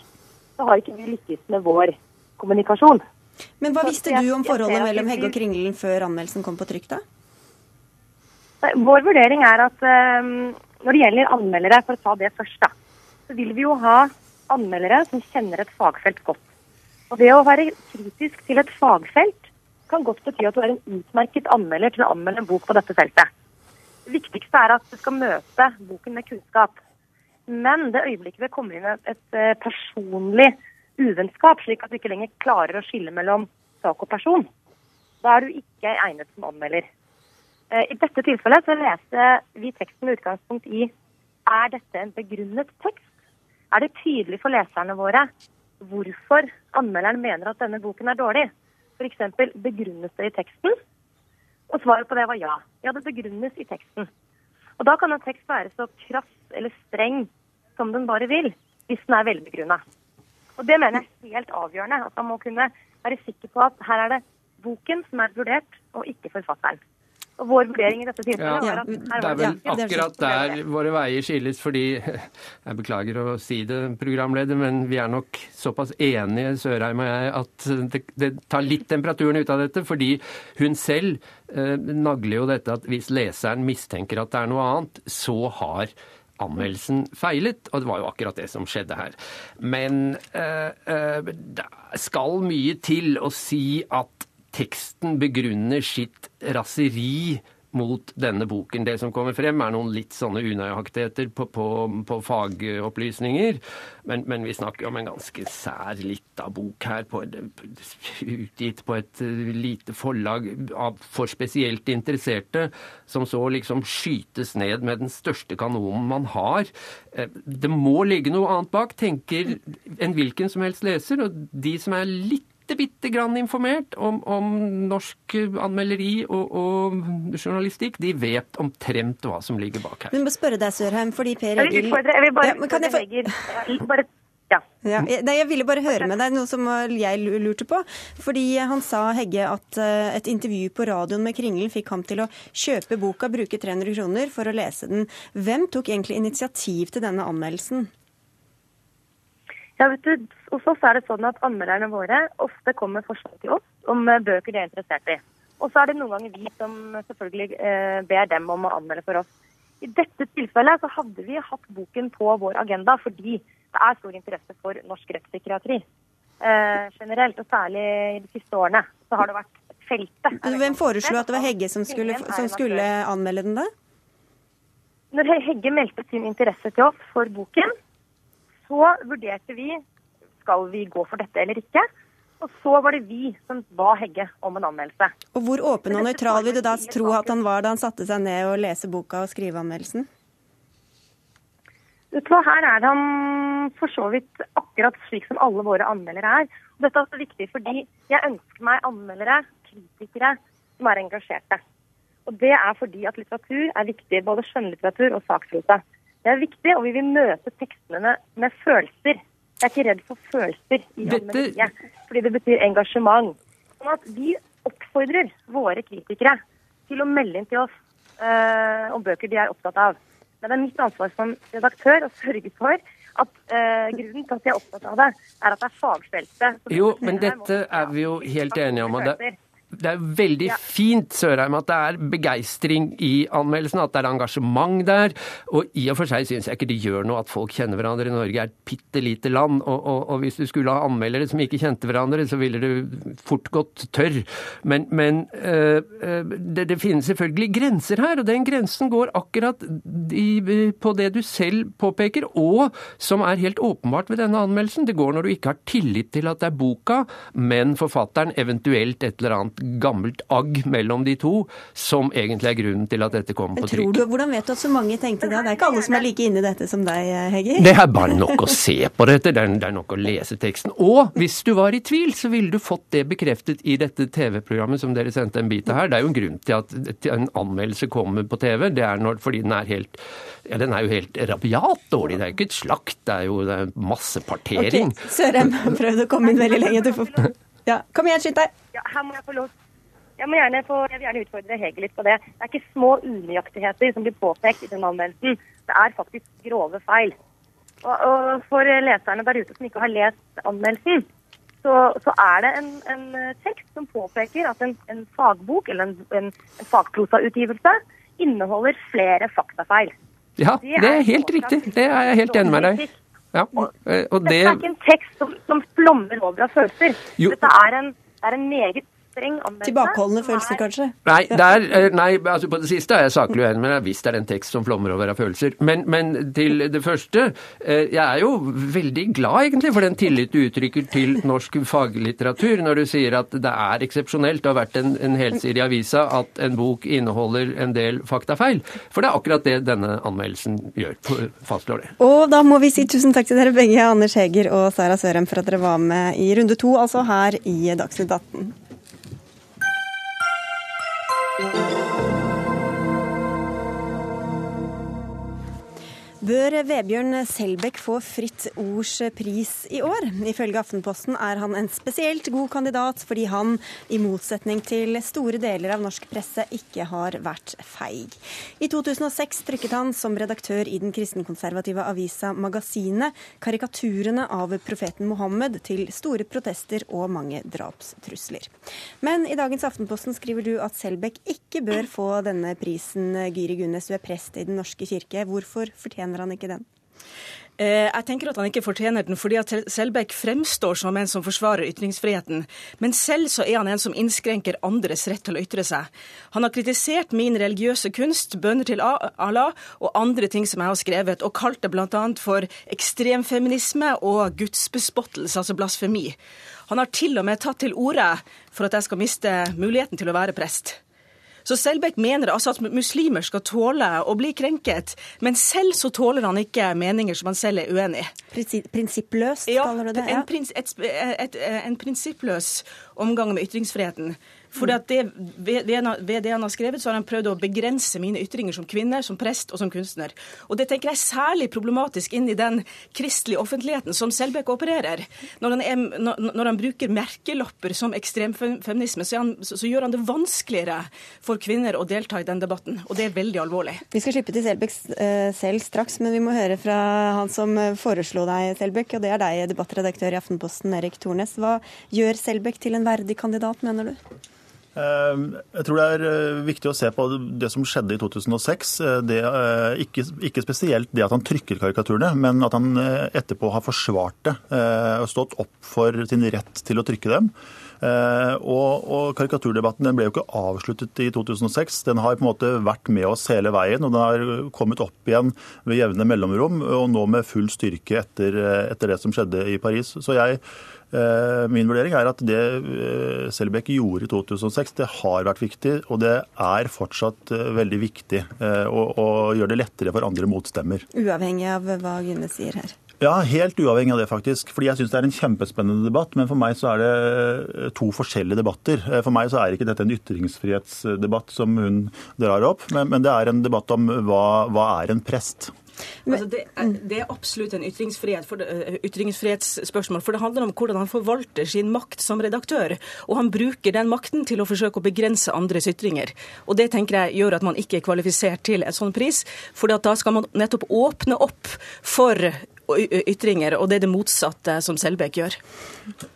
så har ikke vi lykkes med vår kommunikasjon. Men hva visste du om forholdet mellom Hegge og Kringlen før anmeldelsen kom på trykk, da? Vår vurdering er at um, når det gjelder anmeldere, for å ta det først, da, så vil vi jo ha anmeldere som kjenner et fagfelt godt. Og det å være kritisk til et fagfelt kan godt bety at du er en utmerket anmelder til å anmelde en bok på dette feltet. Det viktigste er at du skal møte boken med kunnskap. Men det øyeblikket det kommer inn et eh, personlig uvennskap, slik at du ikke lenger klarer å skille mellom sak og person, da er du ikke egnet som anmelder. Eh, I dette tilfellet så leser vi teksten med utgangspunkt i er dette en begrunnet tekst. Er det tydelig for leserne våre hvorfor anmelderen mener at denne boken er dårlig? F.eks. begrunnes det i teksten? Og svaret på det var ja. Ja, det begrunnes i teksten. Og da kan en tekst være så krass eller streng som den bare vil, hvis den er velbegrunna. Og det mener jeg er helt avgjørende. At man må kunne være sikker på at her er det boken som er vurdert, og ikke forfatteren. Og vår vurdering i dette tilfellet ja, var at Det er vel akkurat der våre veier skilles, fordi [LAUGHS] Jeg beklager å si det, programleder, men vi er nok såpass enige, Sørheim og jeg, at det, det tar litt temperaturen ut av dette. Fordi hun selv eh, nagler jo dette at hvis leseren mistenker at det er noe annet, så har anmeldelsen feilet, og det var jo akkurat det som skjedde her. Men eh, eh, det skal mye til å si at teksten begrunner sitt raseri mot denne boken. Det som kommer frem, er noen litt sånne unøyaktigheter på, på, på fagopplysninger. Men, men, vi snakker om en ganske sær lita bok her, på, utgitt på et eh, lite forlag av, for spesielt interesserte, som så liksom skytes ned med den største kanonen man har. Eh, det må ligge noe annet bak, tenker en hvilken som helst leser. Og de som er litt bitte, bitte grann informert om, om norsk anmelderi og, og, journalistikk, de vet omtrent hva som ligger bak her. Men må spørre deg, Sørheim, fordi Per Egil Jeg vil bare ja, kan jeg få... bare ja. Ja, jeg ville bare høre med deg noe som jeg lurte på. Fordi han sa, Hegge, at eh, et intervju på radioen med Kringlen fikk ham til å kjøpe boka, bruke 300 kroner for å lese den. Hvem tok egentlig initiativ til denne anmeldelsen? Ja, vet du, Hos oss er det sånn at anmelderne våre ofte kommer forslag til oss om eh, bøker de er interessert i. Og så er det noen ganger vi som selvfølgelig eh, ber dem om å anmelde for oss. I dette tilfellet så hadde vi hatt boken på vår agenda fordi det er stor interesse for norsk rettspsykiatri eh, generelt, og særlig i de siste årene. Så har det vært feltet. Hvem foreslo at det var Hegge som skulle, som skulle anmelde den, da? Når Hegge meldte sin interesse til oss for boken, så vurderte vi skal vi gå for dette eller ikke. Og så var det vi som ba Hegge om en anmeldelse. Og Hvor åpen og nøytral vil du da tro at han var da han satte seg ned og lese boka og skrive anmeldelsen? Vet du hva, Her er han for så vidt akkurat slik som alle våre anmeldere er. Og dette er også viktig fordi jeg ønsker meg anmeldere, kritikere, som er engasjerte. Og Det er fordi at litteratur er viktig, både skjønnlitteratur og saksprosa. Det er viktig, og vi vil møte tekstene med følelser. Jeg er ikke redd for følelser i anmelderiet, fordi det betyr engasjement. Sånn at Vi oppfordrer våre kritikere til å melde inn til oss uh, om bøker de er opptatt av. Men det er mitt ansvar som redaktør å sørge for at uh, grunnen til at jeg er opptatt av det, er at det er fagfeltet. Jo, men dette er vi jo helt enige om. og det det er veldig ja. fint Sørheim, at det er begeistring i anmeldelsen, at det er engasjement der. Og i og for seg syns jeg ikke det gjør noe at folk kjenner hverandre. Norge er et bitte lite land. Og, og, og, hvis du skulle ha anmeldere som ikke kjente hverandre, så ville du fort gått tørr. Men, men øh, det, det, finnes selvfølgelig grenser her, og den grensen går akkurat i, på det du selv påpeker, og som er helt åpenbart ved denne anmeldelsen. Det går når du ikke har tillit til at det er boka, men forfatteren, eventuelt et eller annet gammelt agg mellom de to, som egentlig er grunnen til at dette kommer på trykk. Du, hvordan vet du at så mange tenkte det? Det er ikke alle som er like inne i dette som deg, Hegge? Det er bare nok å se på dette, det er, det er nok å lese teksten. Og hvis du var i tvil, så ville du fått det bekreftet i dette TV-programmet som dere sendte en bit av her. Det er jo en grunn til at en anmeldelse kommer på TV. Det er når, fordi den er helt ja, den er jo helt rabiat dårlig. Det er jo ikke et slakt, det er jo det er masse partering. Okay. Sørheim prøvde å komme inn veldig lenge. Du får ja, Kom igjen, skynd deg. Ja, her må jeg få lov. Jeg, må gjerne få, jeg vil gjerne utfordre Hege litt på det. Det er ikke små unøyaktigheter som blir påpekt i den anmeldelsen. Det er faktisk grove feil. Og, og For leserne der ute som ikke har lest anmeldelsen, så, så er det en, en, tekst som påpeker at en, en fagbok eller en, en, en fagprosautgivelse inneholder flere faktafeil. Ja, det er helt riktig. Det er jeg helt enig med deg. Ja, og, og det... Dette er ikke en tekst som, som flommer over av følelser. Jo. Dette er en, er en meget streng anmeldelse. Tilbakeholdne følelser, kanskje? Nei, der, eh, nei altså på det siste er jeg saklig uenig, men hvis det er en tekst som flommer over av følelser. Men, men, til det første, eh, jeg er jo veldig glad egentlig for den tillit du uttrykker til norsk faglitteratur, når du sier at det er eksepsjonelt, det har vært en, en helside i avisa, at en bok inneholder en del faktafeil. For det er akkurat det denne anmeldelsen gjør, fastslår det. Og da må vi si tusen takk til dere begge, Anders Heger og Sara Sørem, for at dere var med i runde to, altså her i Dagsnytt 18. Thank [LAUGHS] you. Bør Vebjørn Selbekk få Fritt Ords pris i år? Ifølge Aftenposten er han en spesielt god kandidat fordi han, i motsetning til store deler av norsk presse, ikke har vært feig. I 2006 trykket han som redaktør i den kristenkonservative avisa Magasinet karikaturene av profeten Mohammed til store protester og mange drapstrusler. Men i dagens Aftenposten skriver du at Selbekk ikke bør få denne prisen. Gyri Gunnes, du er prest i Den norske kirke. Hvorfor fortjener fortjener han ikke den? Eh, jeg tenker at han ikke fortjener den fordi at Selbekk fremstår som en som forsvarer ytringsfriheten. Men selv så er han en som innskrenker andres rett til å ytre seg. Han har kritisert min religiøse kunst, bønner til Allah og andre ting som jeg har skrevet, og kalt det bl.a. for ekstremfeminisme og gudsbespottelse, altså blasfemi. Han har til og med tatt til orde for at jeg skal miste muligheten til å være prest. Så Selbekk mener altså at muslimer skal tåle å bli krenket, men selv så tåler han ikke meninger som han selv er uenig i. Prinsippløst, kaller du det? Ja, en, prins, et, et, en prinsippløs omgang med ytringsfriheten. For det, ved, det han har skrevet, så har han prøvd å begrense mine ytringer som kvinne, som prest og som kunstner. Og det tenker jeg er særlig problematisk inn i den kristelige offentligheten som Selbekk opererer. Når han, er, når han, bruker merkelapper som ekstremfeminisme, så, så, så, gjør han det vanskeligere for kvinner å delta i den debatten. Og det er veldig alvorlig. Vi skal slippe til Selbekk uh, selv straks, men vi må høre fra han som foreslo deg, Selbekk, og det er deg, debattredaktør i Aftenposten, Erik Tornes. Hva gjør Selbekk til en verdig kandidat, mener du? Jeg tror det er viktig å se på det som skjedde i 2006. Det, ikke, ikke, spesielt det at han trykker karikaturene, men at han etterpå har forsvart det og stått opp for sin rett til å trykke dem. Og, og Karikaturdebatten ble jo ikke avsluttet i 2006. Den har på en måte vært med oss hele veien, og den har kommet opp igjen ved jevne mellomrom, og nå med full styrke etter, etter det som skjedde i Paris. Så jeg Eh, min vurdering er at det eh, Selbekk gjorde i 2006, det har vært viktig, og det er fortsatt eh, veldig viktig å, å gjøre det lettere for andre motstemmer. Uavhengig av hva Gunne sier her? Ja, helt uavhengig av det, faktisk. Fordi jeg syns det er en kjempespennende debatt. Men for meg så er det to forskjellige debatter. For meg så er ikke dette en ytringsfrihetsdebatt som hun drar opp, men, men det er en debatt om hva, hva er en prest. Altså det, er, det, er, absolutt en ytringsfrihet for, uh, ytringsfrihetsspørsmål. For det handler om hvordan han forvalter sin makt som redaktør. Og han bruker den makten til å forsøke å begrense andres ytringer. Og det tenker jeg gjør at man ikke er kvalifisert til et sånn pris. For da skal man nettopp åpne opp for ytringer, og det er det motsatte som Selbekk gjør.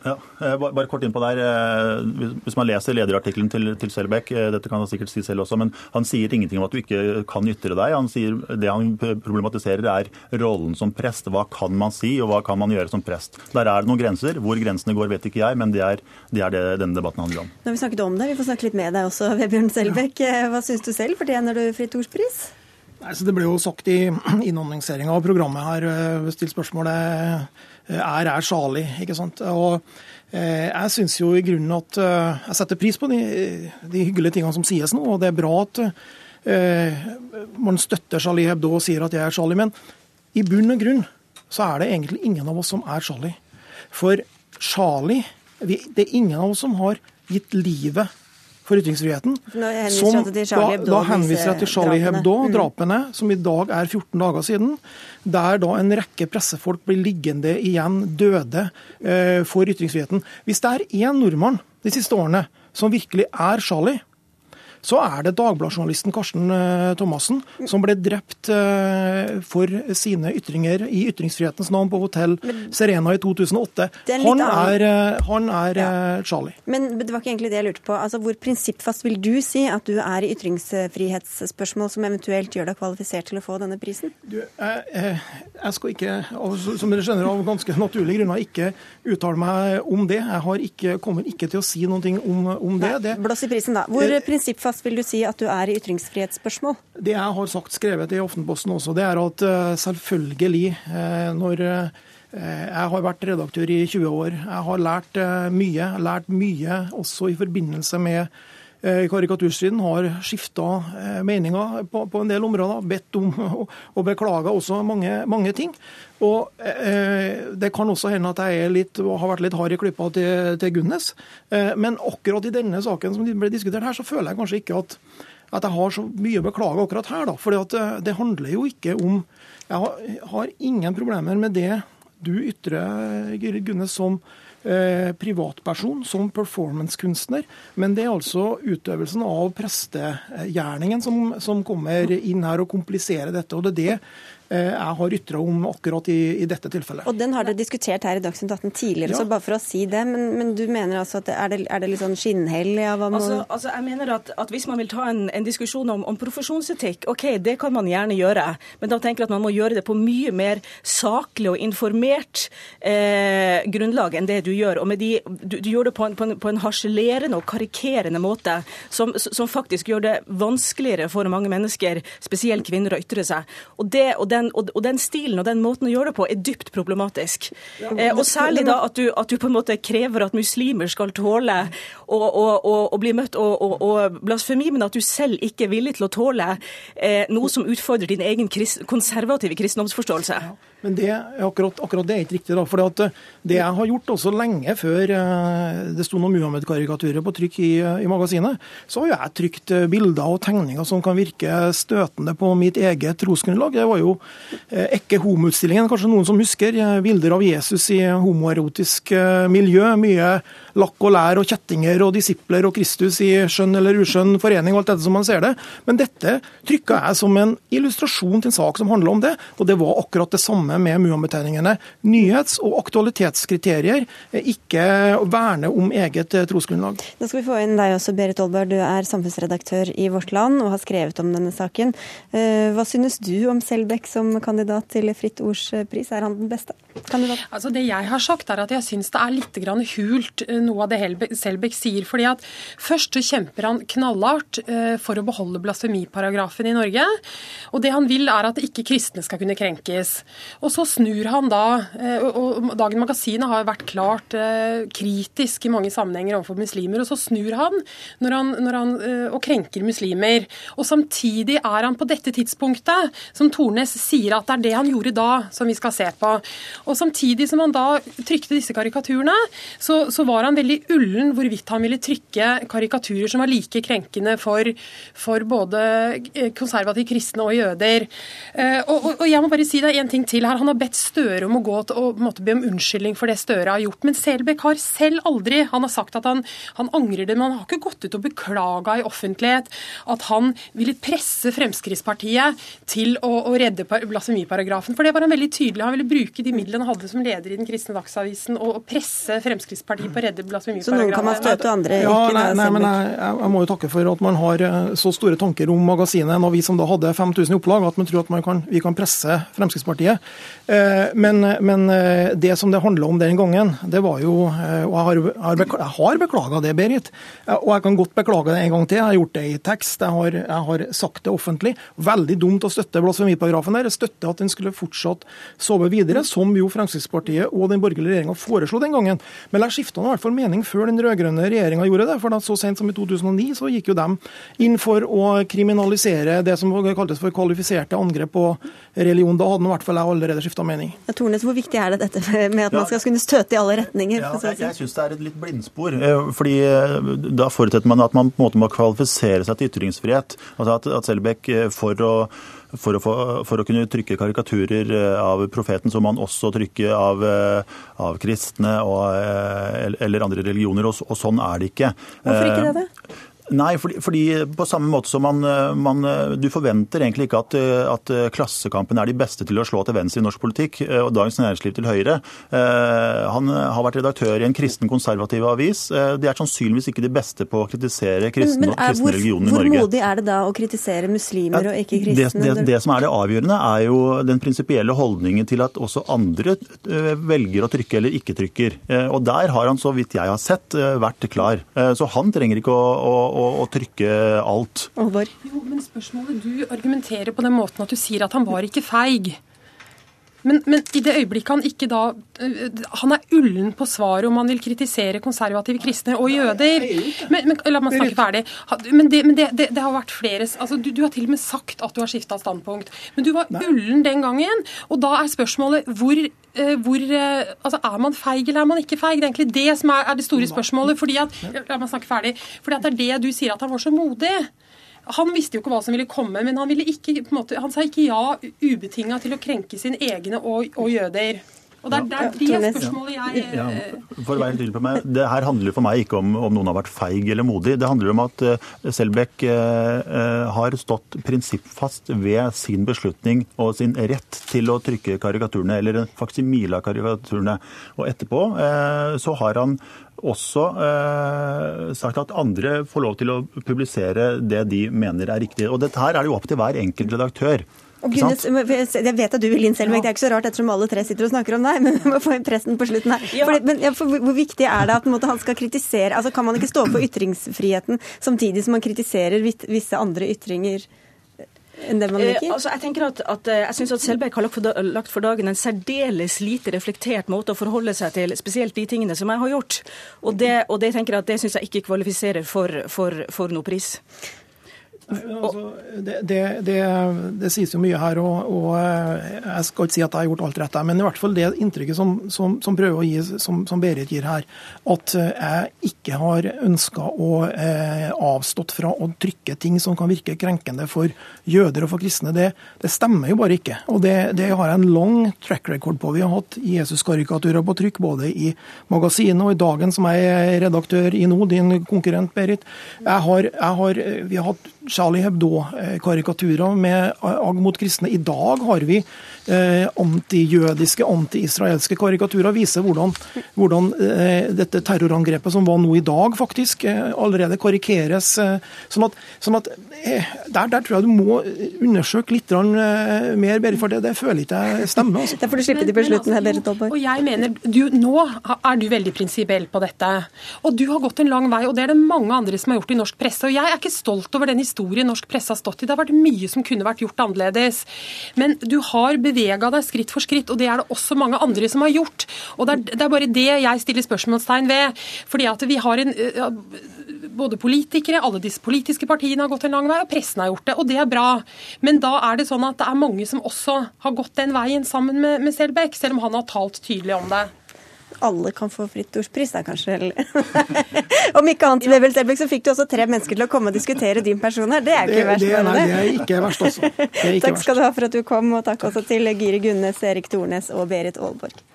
Ja, bare kort innpå der. Eh, hvis man leser lederartikkelen til, til Selbekk, eh, dette kan han sikkert si selv også, men han sier ingenting om at du ikke kan ytre deg. Han sier Det han problematiserer, er rollen som prest. Hva kan man si, og hva kan man gjøre som prest? Der er det noen grenser. Hvor grensene går, vet ikke jeg, men det er det, er det denne debatten handler om. Nå har vi snakket om det, vi får snakke litt med deg også, Vebjørn Selbekk. Hva syns du selv, fortjener du Fritt Ords Nei, det ble jo sagt i [CLEARS THROAT] innåndingseringa av programmet her, eh, stilt spørsmålet eh, er er salig. ikke sant. Og eh, jeg syns jo i grunnen at jeg setter pris på de, de, hyggelige tingene som sies nå, og det er bra at man støtter Charlie Hebdo og sier at jeg er Charlie. Men i bunn og grunn så er det egentlig ingen av oss som er Charlie. For Charlie Det er ingen av oss som har gitt livet for ytringsfriheten. Som, da, da henviser jeg til Charlie Hebdo-drapene, mm. som i dag er 14 dager siden. Der da en rekke pressefolk blir liggende igjen døde eh, for ytringsfriheten. Hvis det er én nordmann de siste årene som virkelig er Charlie, så er det Dagbladet-journalisten Karsten eh, Thomassen som ble drept eh, for sine ytringer i ytringsfrihetens navn på hotell Serena i 2008. Han er, eh, han er ja. Charlie. Men det var ikke egentlig det jeg lurte på. Altså, hvor prinsippfast vil du si at du er i ytringsfrihetsspørsmål som eventuelt gjør deg kvalifisert til å få denne prisen? Du, jeg, jeg, skal ikke, som dere skjønner av ganske naturlige grunner, ikke uttale meg om det. Jeg har ikke, kommer ikke til å si noe om, om det. det. Blås i prisen, da. Hvor prinsippfast fast vil du si at du er i ytringsfrihetsspørsmål? Det jeg har sagt skrevet i Aftenposten også, det er at eh, selvfølgelig eh, når eh, jeg har vært redaktør i 20 år. Jeg har lært mye. Lært mye også i forbindelse med karikaturstriden. Har skifta meninger på, på, en del områder. Bedt om [LAUGHS] og beklaga også mange, mange ting. Og eh, Det kan også hende at jeg litt, har vært litt hard i klypa til, til Gunnes. Eh, men akkurat i denne saken som ble diskutert her, så føler jeg kanskje ikke at, at jeg har så mye å beklage akkurat her. da, For det, det handler jo ikke om Jeg har, har ingen problemer med det du ytrer, Gunnes, som eh, privatperson, som performancekunstner. Men det er altså utøvelsen av prestegjerningen som, som kommer inn her og kompliserer dette. og det er det Eh, jeg har ytra om akkurat i, i, dette tilfellet. Og Den har dere diskutert her i Dagsnytt 18 tidligere, ja. så bare for å si det. Men, men du mener altså at det, er, det, er det litt sånn skinnhell? Ja, altså, altså, jeg mener at, at, Hvis man vil ta en, en diskusjon om, om, profesjonsetikk, ok, det kan man gjerne gjøre. Men da tenker jeg at man må gjøre det på mye mer saklig og informert eh, grunnlag enn det du gjør. Og de, du, du, gjør det på en, på, en, på en, harselerende og karikerende måte som, som, faktisk gjør det vanskeligere for mange mennesker, spesielt kvinner, å ytre seg. Og det, og det den, og, og, den stilen og den måten å gjøre det på er dypt problematisk. Ja, men, eh, og særlig da at du, at du, på en måte krever at muslimer skal tåle å bli møtt og, og, blasfemi, men at du selv ikke er villig til å tåle eh, noe som utfordrer din egen krist, konservative kristendomsforståelse. Men det, akkurat, akkurat, det er ikke riktig. da, for eh, Det jeg har gjort også lenge før eh, det sto noen Muhammed-karikaturer på trykk i, i, magasinet, så har jeg trykt eh, bilder og tegninger som kan virke støtende på mitt eget trosgrunnlag. Det var jo Ekke homoutstillingen, kanskje noen som husker. Bilder av Jesus i homoerotisk miljø. Mye lakk og lær og kjettinger og disipler og Kristus i skjønn eller uskjønn forening og alt dette som man ser det. Men dette trykka jeg som en illustrasjon til en sak som handler om det, og det var akkurat det samme med Muhammed-tegningene. Nyhets- og aktualitetskriterier, ikke verne om eget trosgrunnlag. Da skal vi få inn deg også, Berit Olberg. Du er samfunnsredaktør i Vårt Land og har skrevet om denne saken. Hva synes du om Selbekk som kandidat til Fritt Ords pris? Er han den beste kandidaten? Altså det jeg har sagt er at jeg syns det er litt hult noe av det Selbekk sier. fordi at Først så kjemper han knallhardt for å beholde blasfemiparagrafen i Norge. Og det han vil er at ikke kristne skal kunne krenkes. Og så snur han da, og Dagen Magasinet har vært klart kritisk i mange sammenhenger overfor muslimer, og så snur han, når han, når han og krenker muslimer. Og samtidig er han på dette tidspunktet, som Tornes sier at det er det han gjorde da, som vi skal se på. Og samtidig som han da trykte disse karikaturene, så, så var han veldig ullen hvorvidt han ville trykke karikaturer som var like krenkende for, for både konservative kristne og jøder. Og, og, og, jeg må bare si det en ting til her. Han har bedt Støre om å gå til, og måtte be om unnskyldning for det Støre har gjort. Men Selbekk har selv aldri Han har sagt at han, han angrer det, men han har ikke gått ut og beklaga i offentlighet at han ville presse Fremskrittspartiet til å, å redde blasfemiparagrafen. For det var han veldig tydelig. Han ville bruke de midlene han hadde som leder i den kristne Dagsavisen, og presse Fremskrittspartiet på å redde blasfemiparagrafen. Så noen kan man støte, andre ja, ikke? Nei, nei, men jeg, jeg, må jo takke for at man har så store tanker om magasinet når vi som da hadde 5000 i opplag, at man tror at man kan, vi kan presse Fremskrittspartiet. Men, men, det som det handla om den gangen, det var jo Og jeg har, jeg har beklaga det, Berit. Og jeg kan godt beklage det en gang til. Jeg har gjort det i tekst, jeg har, jeg har sagt det offentlig. Veldig dumt å støtte blasfemiparagrafen der. Jeg støtter at den skulle fortsatt sove videre, som jo Fremskrittspartiet og den borgerlige regjeringa foreslo den gangen. Men jeg skifta i hvert fall mening før den rød-grønne regjeringa gjorde det. For da, så sent som i 2009 så gikk jo dem inn for å kriminalisere det som kaltes for kvalifiserte angrep på religion. Da hadde i hvert fall jeg allerede skifta mening. Ja, Tornes, hvor viktig er det dette med at man skal kunne støte i alle retninger? Ja, jeg jeg syns det er et litt blindspor. fordi Da forutsetter man at man på en måte må kvalifisere seg til ytringsfrihet. Altså at, at Selbekk for å for å, få, for å, kunne trykke karikaturer av profeten, så må man også trykke av, av kristne og, eller andre religioner, og, og, sånn er det ikke. Hvorfor ikke det? det? Nei, fordi, fordi, på samme måte som man, man, Du forventer egentlig ikke at, at, Klassekampen er de beste til å slå til venstre i norsk politikk, og Dagens Næringsliv til høyre. Han har vært redaktør i en kristen konservativ avis. De er sannsynligvis ikke de beste på å kritisere kristne, men, men er, kristne religioner i hvor Norge. Hvor modig er det da å kritisere muslimer ja, og ikke kristne? Det, det, det, som er det avgjørende, er jo den prinsipielle holdningen til at også andre velger å trykke eller ikke trykker. Og der har han, så vidt jeg har sett, vært klar. Så han trenger ikke å, å å, og trykke alt. Jo, men spørsmålet Du argumenterer på den måten at du sier at han var ikke feig. Men, men, i det øyeblikket han ikke da Han er ullen på svaret om han vil kritisere konservative kristne og jøder. Men, men La meg snakke ferdig. Men, det, men det, det, det, har vært flere altså, du, du, har til og med sagt at du har skifta standpunkt. Men du var ullen den gangen. Og da er spørsmålet hvor hvor, altså Er man feig eller er man ikke feig? Det er egentlig det som er, er det store spørsmålet. fordi at, La meg snakke ferdig. Fordi at det er det du sier, at han var så modig. Han visste jo ikke hva som ville komme, men han, ville ikke, på en måte, han sa ikke ja ubetinga til å krenke sine egne og, og jøder. Og det er der det spørsmålet jeg ja, For å være helt tydelig på meg, Det her handler for meg ikke om om noen har vært feig eller modig. Det handler om at Selbekk har stått prinsippfast ved sin beslutning og sin rett til å trykke karikaturene, eller en faksimile av karikaturene. Og etterpå så har han også eh, sagt at andre får lov til å publisere det de mener er riktig. Og dette her er det jo opp til hver enkelt redaktør. Og Gunnes, jeg vet at du vil inn, Selbekk. Det er ikke så rart ettersom alle tre sitter og snakker om deg, [LAUGHS] men vi må få inn presten på slutten her. Ja. Fordi, men ja, for, Hvor viktig er det at måte, han skal kritisere altså Kan man ikke stå på ytringsfriheten samtidig som man kritiserer visse andre ytringer? Enn det man liker? Eh, altså, jeg tenker at, at jeg syns at Selbekk har lagt for, lagt for, dagen en særdeles lite reflektert måte å forholde seg til spesielt de tingene som jeg har gjort. Og det, og det tenker jeg at det syns jeg ikke kvalifiserer for, for, for noe pris. Altså, det, det, det, det, sies jo mye her, og, og, jeg skal ikke si at jeg har gjort alt rett. Men i hvert fall det inntrykket som, som, som prøver å gi, som, som, Berit gir her, at jeg ikke har ønska å eh, avstått fra å trykke ting som kan virke krenkende for jøder og for kristne, det, stemmer jo bare ikke. Og det, har jeg en lang track record på. Vi har hatt Jesus-karikaturer på trykk både i magasinet og i Dagen, som jeg er redaktør i nå, din konkurrent Berit. Jeg har, jeg har, vi har hatt Charlie Hebdo-karikaturer med agg mot kristne. I dag har vi eh, antijødiske, anti-israelske karikaturer. Viser hvordan, hvordan eh, dette terrorangrepet som var nå i dag, faktisk eh, allerede karikeres. Eh, sånn at, sånn at eh, der, der, tror jeg du må undersøke litt eh, mer, for det, det føler ikke jeg stemmer. Altså. Da får du slippe til på slutten her, Berit Aalborg. Og jeg mener, du, Nå er du veldig prinsipiell på dette. Og du har gått en lang vei, og det er det mange andre som har gjort i norsk presse. Og jeg er ikke stolt over den historien norsk presse har stått i. Det har vært mye som kunne vært gjort annerledes. Men du har bevega deg skritt for skritt, og det er det også mange andre som har gjort. Og det er, det er bare det jeg stiller spørsmålstegn ved. Fordi at vi har en både politikere, alle disse politiske partiene har gått en lang vei, og pressen har gjort det. Og det er bra. Men da er det sånn at det er mange som også har gått den veien sammen med, med Selbekk, selv om han har talt tydelig om det alle kan få Fritt ordspris, da, kanskje? [LAUGHS] Om ikke annet, Bebel Selbekk, så fikk du også tre mennesker til å komme og diskutere din person her. Det er ikke det, verst. Det, nei, det er ikke verst, altså. [LAUGHS] Ikke takk skal du ha for at du kom, og takk også til Giri Gunnes, Erik Tornes og Berit Aalborg.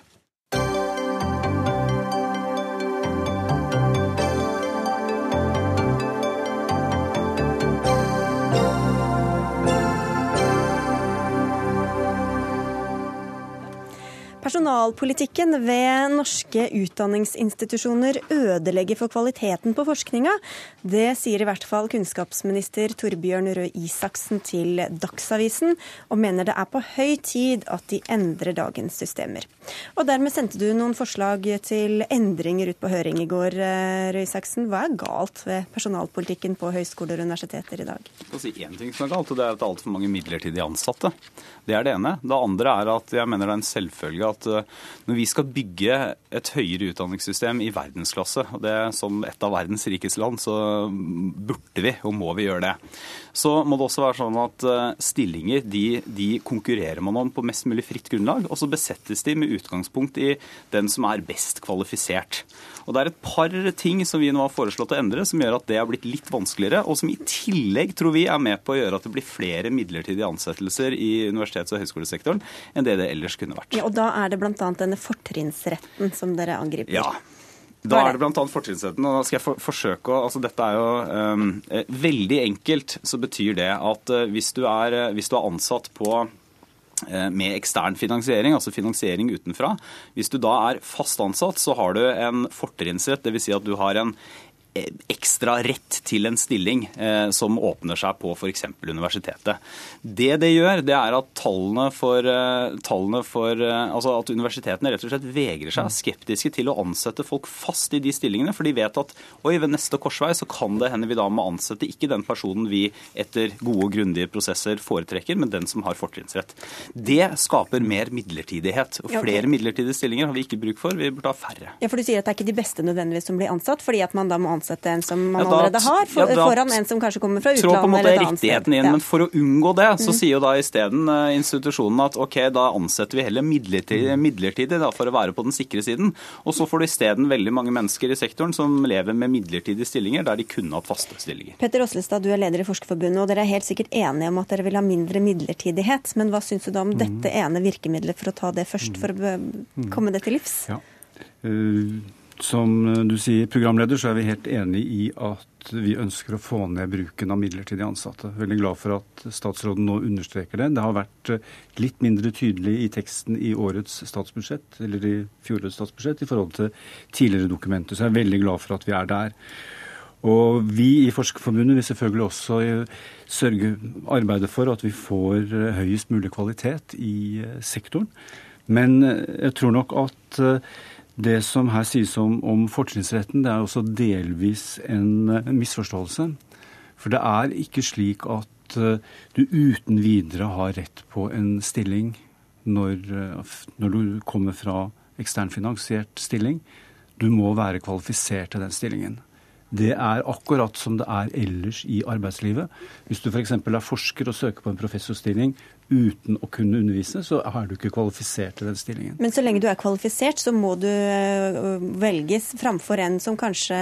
Personalpolitikken ved norske utdanningsinstitusjoner ødelegger for kvaliteten på forskninga. Det sier i hvert fall kunnskapsminister Torbjørn Røe Isaksen til Dagsavisen, og mener det er på høy tid at de endrer dagens systemer. Og dermed sendte du noen forslag til endringer ut på høring i går, eh, Røe Isaksen. Hva er galt ved personalpolitikken på høyskoler og universiteter i dag? Jeg skal si én ting som er galt, og det er at det er altfor mange midlertidig ansatte. Det er det ene. Det andre er at jeg mener det er en selvfølge at eh, når vi skal bygge et høyere utdanningssystem i verdensklasse, og det som et av verdens rikeste land, så burde vi og må vi gjøre det. Så må det også være sånn at eh, stillinger de, de konkurrerer man om på mest mulig fritt grunnlag, og så besettes de med utgangspunkt i den som er best kvalifisert. Og Det er et par ting som vi nå har foreslått å endre, som gjør at det har blitt litt vanskeligere, og som i tillegg tror vi er med på å gjøre at det blir flere midlertidige ansettelser i universitets- og høyskolesektoren enn det det ellers kunne vært. Ja, og Da er det bl.a. denne fortrinnsretten som dere angriper. Ja, da er det bl.a. fortrinnsretten. og da skal jeg for, forsøke å, altså Dette er jo um, Veldig enkelt så betyr det at uh, hvis, du er, uh, hvis du er ansatt på med ekstern finansiering, altså finansiering utenfra. Hvis du da er fast ansatt, så har du en fortrinnsrett, dvs. Si at du har en ekstra rett til en stilling eh, som åpner seg på f.eks. universitetet. Det det gjør, det er at tallene for, eh, tallene for eh, Altså at universitetene rett og slett vegrer seg, skeptiske til å ansette folk fast i de stillingene. For de vet at oi, ved neste korsvei så kan det hende vi da må ansette ikke den personen vi etter gode og grundige prosesser foretrekker, men den som har fortrinnsrett. Det skaper mer midlertidighet. Og flere midlertidige stillinger har vi ikke bruk for, vi burde ha færre. Ja, for du sier at det er ikke de beste nødvendigvis som blir ansatt, fordi at man da må ansette ansette en som man ja, da, allerede har, for, ja, foran en som kanskje kommer fra utlandet eller et annet sted. Inn, ja. Men for å unngå det, så mm. sier jo da isteden uh, institusjonen at ok, da ansetter vi heller midlertidig, midlertidig da, for å være på den sikre siden. Og så får du isteden veldig mange mennesker i sektoren som lever med midlertidige stillinger der de kunne hatt faste stillinger. Petter Oslestad, du er leder i Forskerforbundet, og dere er helt sikkert enige om at dere vil ha mindre midlertidighet. Men hva syns du da om mm. dette ene virkemidlet for å ta det først, for å mm. komme det til livs? Ja. Uh, som eh, du sier, programleder, så er vi helt enig i at vi ønsker å få ned bruken av midlertidig ansatte. Veldig glad for at statsråden nå understreker det. Det har vært eh, litt mindre tydelig i teksten i årets statsbudsjett, eller i fjorårets statsbudsjett, i forhold til tidligere dokumenter. Så jeg er veldig glad for at vi er der. Og vi i Forskerforbundet vil selvfølgelig også eh, sørge, arbeide for at vi får høyest mulig kvalitet i sektoren. Men jeg tror nok at det som her sies om, om fortrinnsretten, det er også delvis en, en, misforståelse. For det er ikke slik at uh, du uten videre har rett på en stilling når, uh, når du kommer fra eksternfinansiert stilling. Du må være kvalifisert til den stillingen. Det er akkurat som det er ellers i arbeidslivet. Hvis du f.eks. er forsker og søker på en professorstilling uten å kunne undervise, så er du ikke kvalifisert til den stillingen. Men så lenge du er kvalifisert, så må du øh, velges framfor en som kanskje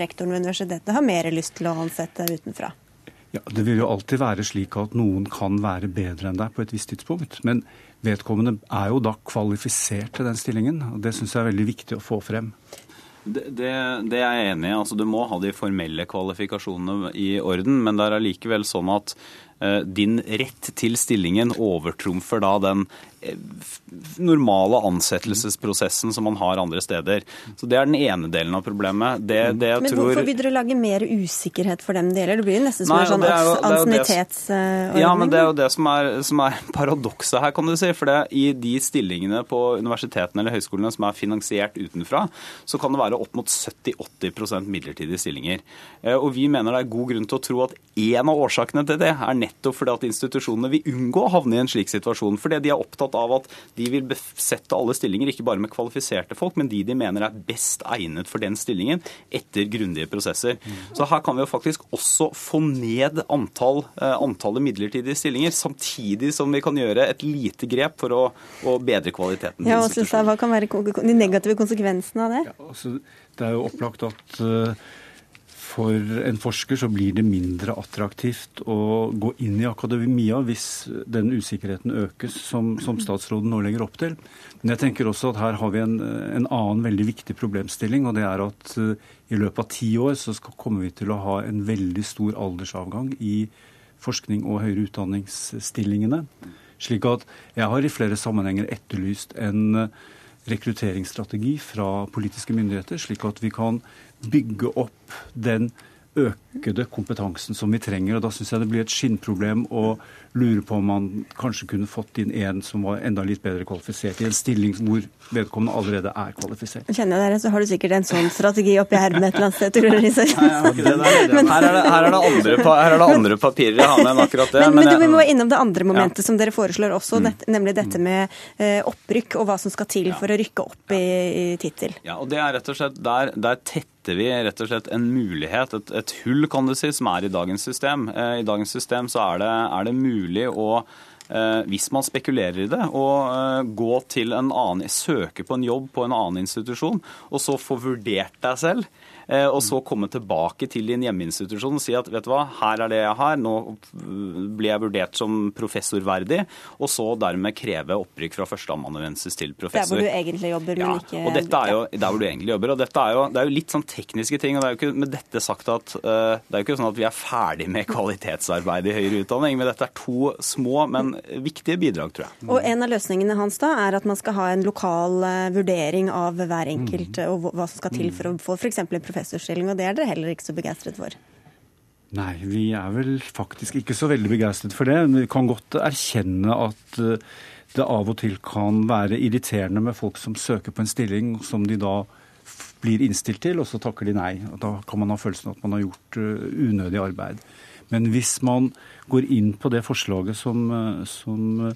rektoren ved universitetet har mer lyst til å ansette utenfra? Ja, Det vil jo alltid være slik at noen kan være bedre enn deg på et visst tidspunkt. Men vedkommende er jo da kvalifisert til den stillingen, og det syns jeg er veldig viktig å få frem. Det, det, det, er jeg enig i. Altså, du må ha de formelle kvalifikasjonene i orden, men det er allikevel sånn at din rett til stillingen overtrumfer da den uh, normale ansettelsesprosessen som man har andre steder. Så Det er den ene delen av problemet. Det, det men tror... hvorfor vil dere lage mer usikkerhet for dem det gjelder? Det blir jo nesten som Nei, en sånn ansiennitetsordning. Ja, men det er jo det som er, som er paradokset her, kan du si. For det, i de stillingene på universitetene eller høyskolene som er finansiert utenfra, så kan det være opp mot 70-80 midlertidige stillinger. Eh, og vi mener det er god grunn til å tro at en av årsakene til det er nettopp fordi at institusjonene vil unngå å havne i en slik situasjon. Fordi de er opptatt av at de vil besette alle stillinger, ikke bare med kvalifiserte folk, men de de mener er best egnet for den stillingen etter grundige prosesser. Så her kan vi jo faktisk også få ned antall, eh, antallet midlertidige stillinger, samtidig som vi kan gjøre et lite grep for å, å bedre kvaliteten. Ja, og Hva kan være de negative konsekvensene av det? Ja, altså, det er jo opplagt at uh, for en forsker så blir det mindre attraktivt å gå inn i akademia hvis den usikkerheten økes, som, som statsråden nå legger opp til. Men jeg tenker også at her har vi en, en annen veldig viktig problemstilling, og det er at uh, i løpet av ti år så skal, kommer vi til å ha en veldig stor aldersavgang i forskning og høyere utdanningsstillingene. Slik at jeg har i flere sammenhenger etterlyst en rekrutteringsstrategi fra politiske myndigheter, slik at vi kan bygge opp den økede kompetansen som vi trenger. og Da syns jeg det blir et skinnproblem å lure på om man kanskje kunne fått inn en som var enda litt bedre kvalifisert, i en stilling hvor vedkommende allerede er kvalifisert. Kjenner jeg dere, så har du sikkert en sånn strategi oppi ermet et eller annet sted, tror jeg. [LAUGHS] Her er det, her er det, andre, her er det andre papirer jeg har med enn akkurat det. Men, men, men du, vi må innom det andre momentet ja. som dere foreslår også, mm. nemlig dette med eh, opprykk og hva som skal til for å rykke opp i, i tittel. Ja, og det er rett og slett der, der tett vi rett og slett en mulighet, et, et hull kan du si, som er i dagens system. Eh, I dagens system så er det, er det mulig mulig å eh, hvis man spekulerer i det, å eh, gå til en annen, søke på en jobb på en annen institusjon, og så få vurdert deg selv og så komme tilbake til din hjemmeinstitusjon og si at vet du hva, her er det jeg har, nå blir jeg vurdert som professorverdig, og så dermed kreve opprykk fra førsteamanuensis til professor. Der hvor du egentlig jobber, men ikke og dette er jo der hvor du egentlig jobber. og dette er jo, Det er jo litt sånn tekniske ting. og Det er jo ikke med dette sagt at uh, det er jo ikke sånn at vi er ferdig med kvalitetsarbeid i høyere utdanning, men dette er to små, men viktige bidrag, tror jeg. Og En av løsningene hans da er at man skal ha en lokal uh, vurdering av hver enkelt mm. og hva som skal til for å få f.eks. en professorstilling, og det er dere heller ikke så begeistret for? Nei, vi er vel faktisk ikke så veldig begeistret for det. Vi kan godt erkjenne at eh, det av og til kan være irriterende med folk som søker på en stilling som de da blir innstilt til, og så takker de nei. Og da kan man ha følelsen at man har gjort eh, unødig arbeid. Men hvis man går inn på det forslaget som, eh, som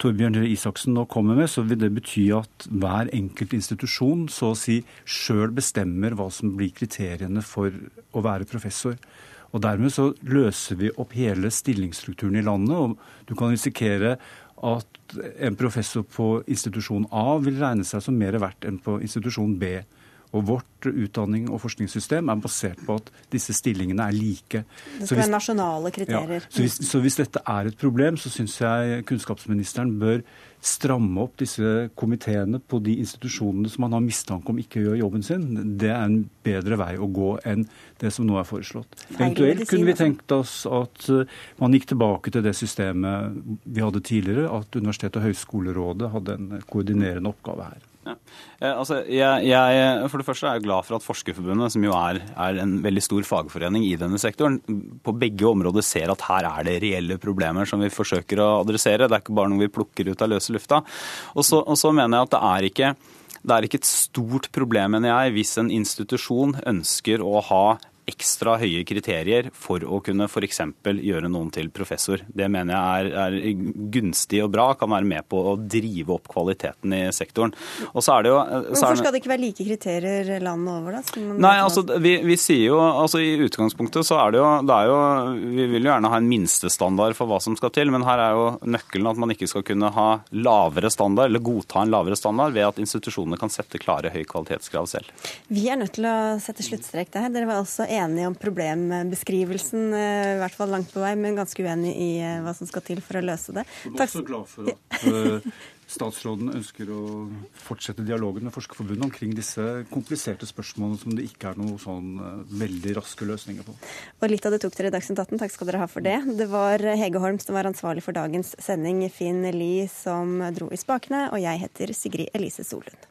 Torbjørn Røe Isaksen nå kommer med, så vil det bety at hver enkelt institusjon så å si sjøl bestemmer hva som blir kriteriene for å være professor. Og Dermed så løser vi opp hele stillingsstrukturen i landet. og Du kan risikere at en professor på institusjon A vil regne seg som mer verdt enn på institusjon B. Og vårt utdanning- og forskningssystem er basert på at disse stillingene er like. Det skal hvis, være nasjonale kriterier. Ja, så, hvis, så, hvis, dette er et problem, så syns jeg kunnskapsministeren bør stramme opp disse komiteene på de institusjonene som man har mistanke om ikke gjør jobben sin. Det er en bedre vei å gå enn det som nå er foreslått. Eventuelt kunne vi altså. tenkt oss at eh, man gikk tilbake til det systemet vi hadde tidligere, at Universitet- og høyskolerådet hadde en koordinerende oppgave her. Eh, altså, jeg, jeg, for det første er jeg glad for at Forskerforbundet, som jo er, er, en veldig stor fagforening i denne sektoren, på begge områder ser at her er det reelle problemer som vi forsøker å adressere. Det er ikke bare noe vi plukker ut av løse lufta. Og så, og så mener jeg at det er ikke det er ikke et stort problem, mener jeg, hvis en institusjon ønsker å ha ekstra høye kriterier for å kunne f.eks. gjøre noen til professor. Det mener jeg er, er, gunstig og bra, kan være med på å drive opp kvaliteten i sektoren. Og så er det jo... Hvorfor skal det ikke være like kriterier landet over, da? Nei, altså vi, vi, sier jo altså I utgangspunktet så er det jo, det er jo Vi vil jo gjerne ha en minstestandard for hva som skal til, men her er jo nøkkelen at man ikke skal kunne ha lavere standard, eller godta en lavere standard, ved at institusjonene kan sette klare høy kvalitetskrav selv. Vi er nødt til å sette sluttstrek der. Dere var altså enige om problembeskrivelsen, eh, i hvert fall langt på vei, men ganske uenige i eh, hva som skal til for å løse det. Jeg er også glad for at uh, statsråden ønsker å fortsette dialogen med Forskerforbundet omkring disse kompliserte spørsmålene som det ikke er noen sånn eh, veldig raske løsninger på. Og litt av det tok dere i Dagsnytt 18, takk skal dere ha for det. Det var Hege Holm som var ansvarlig for dagens sending, Finn Lie som dro i spakene, og jeg heter Sigrid Elise Solund.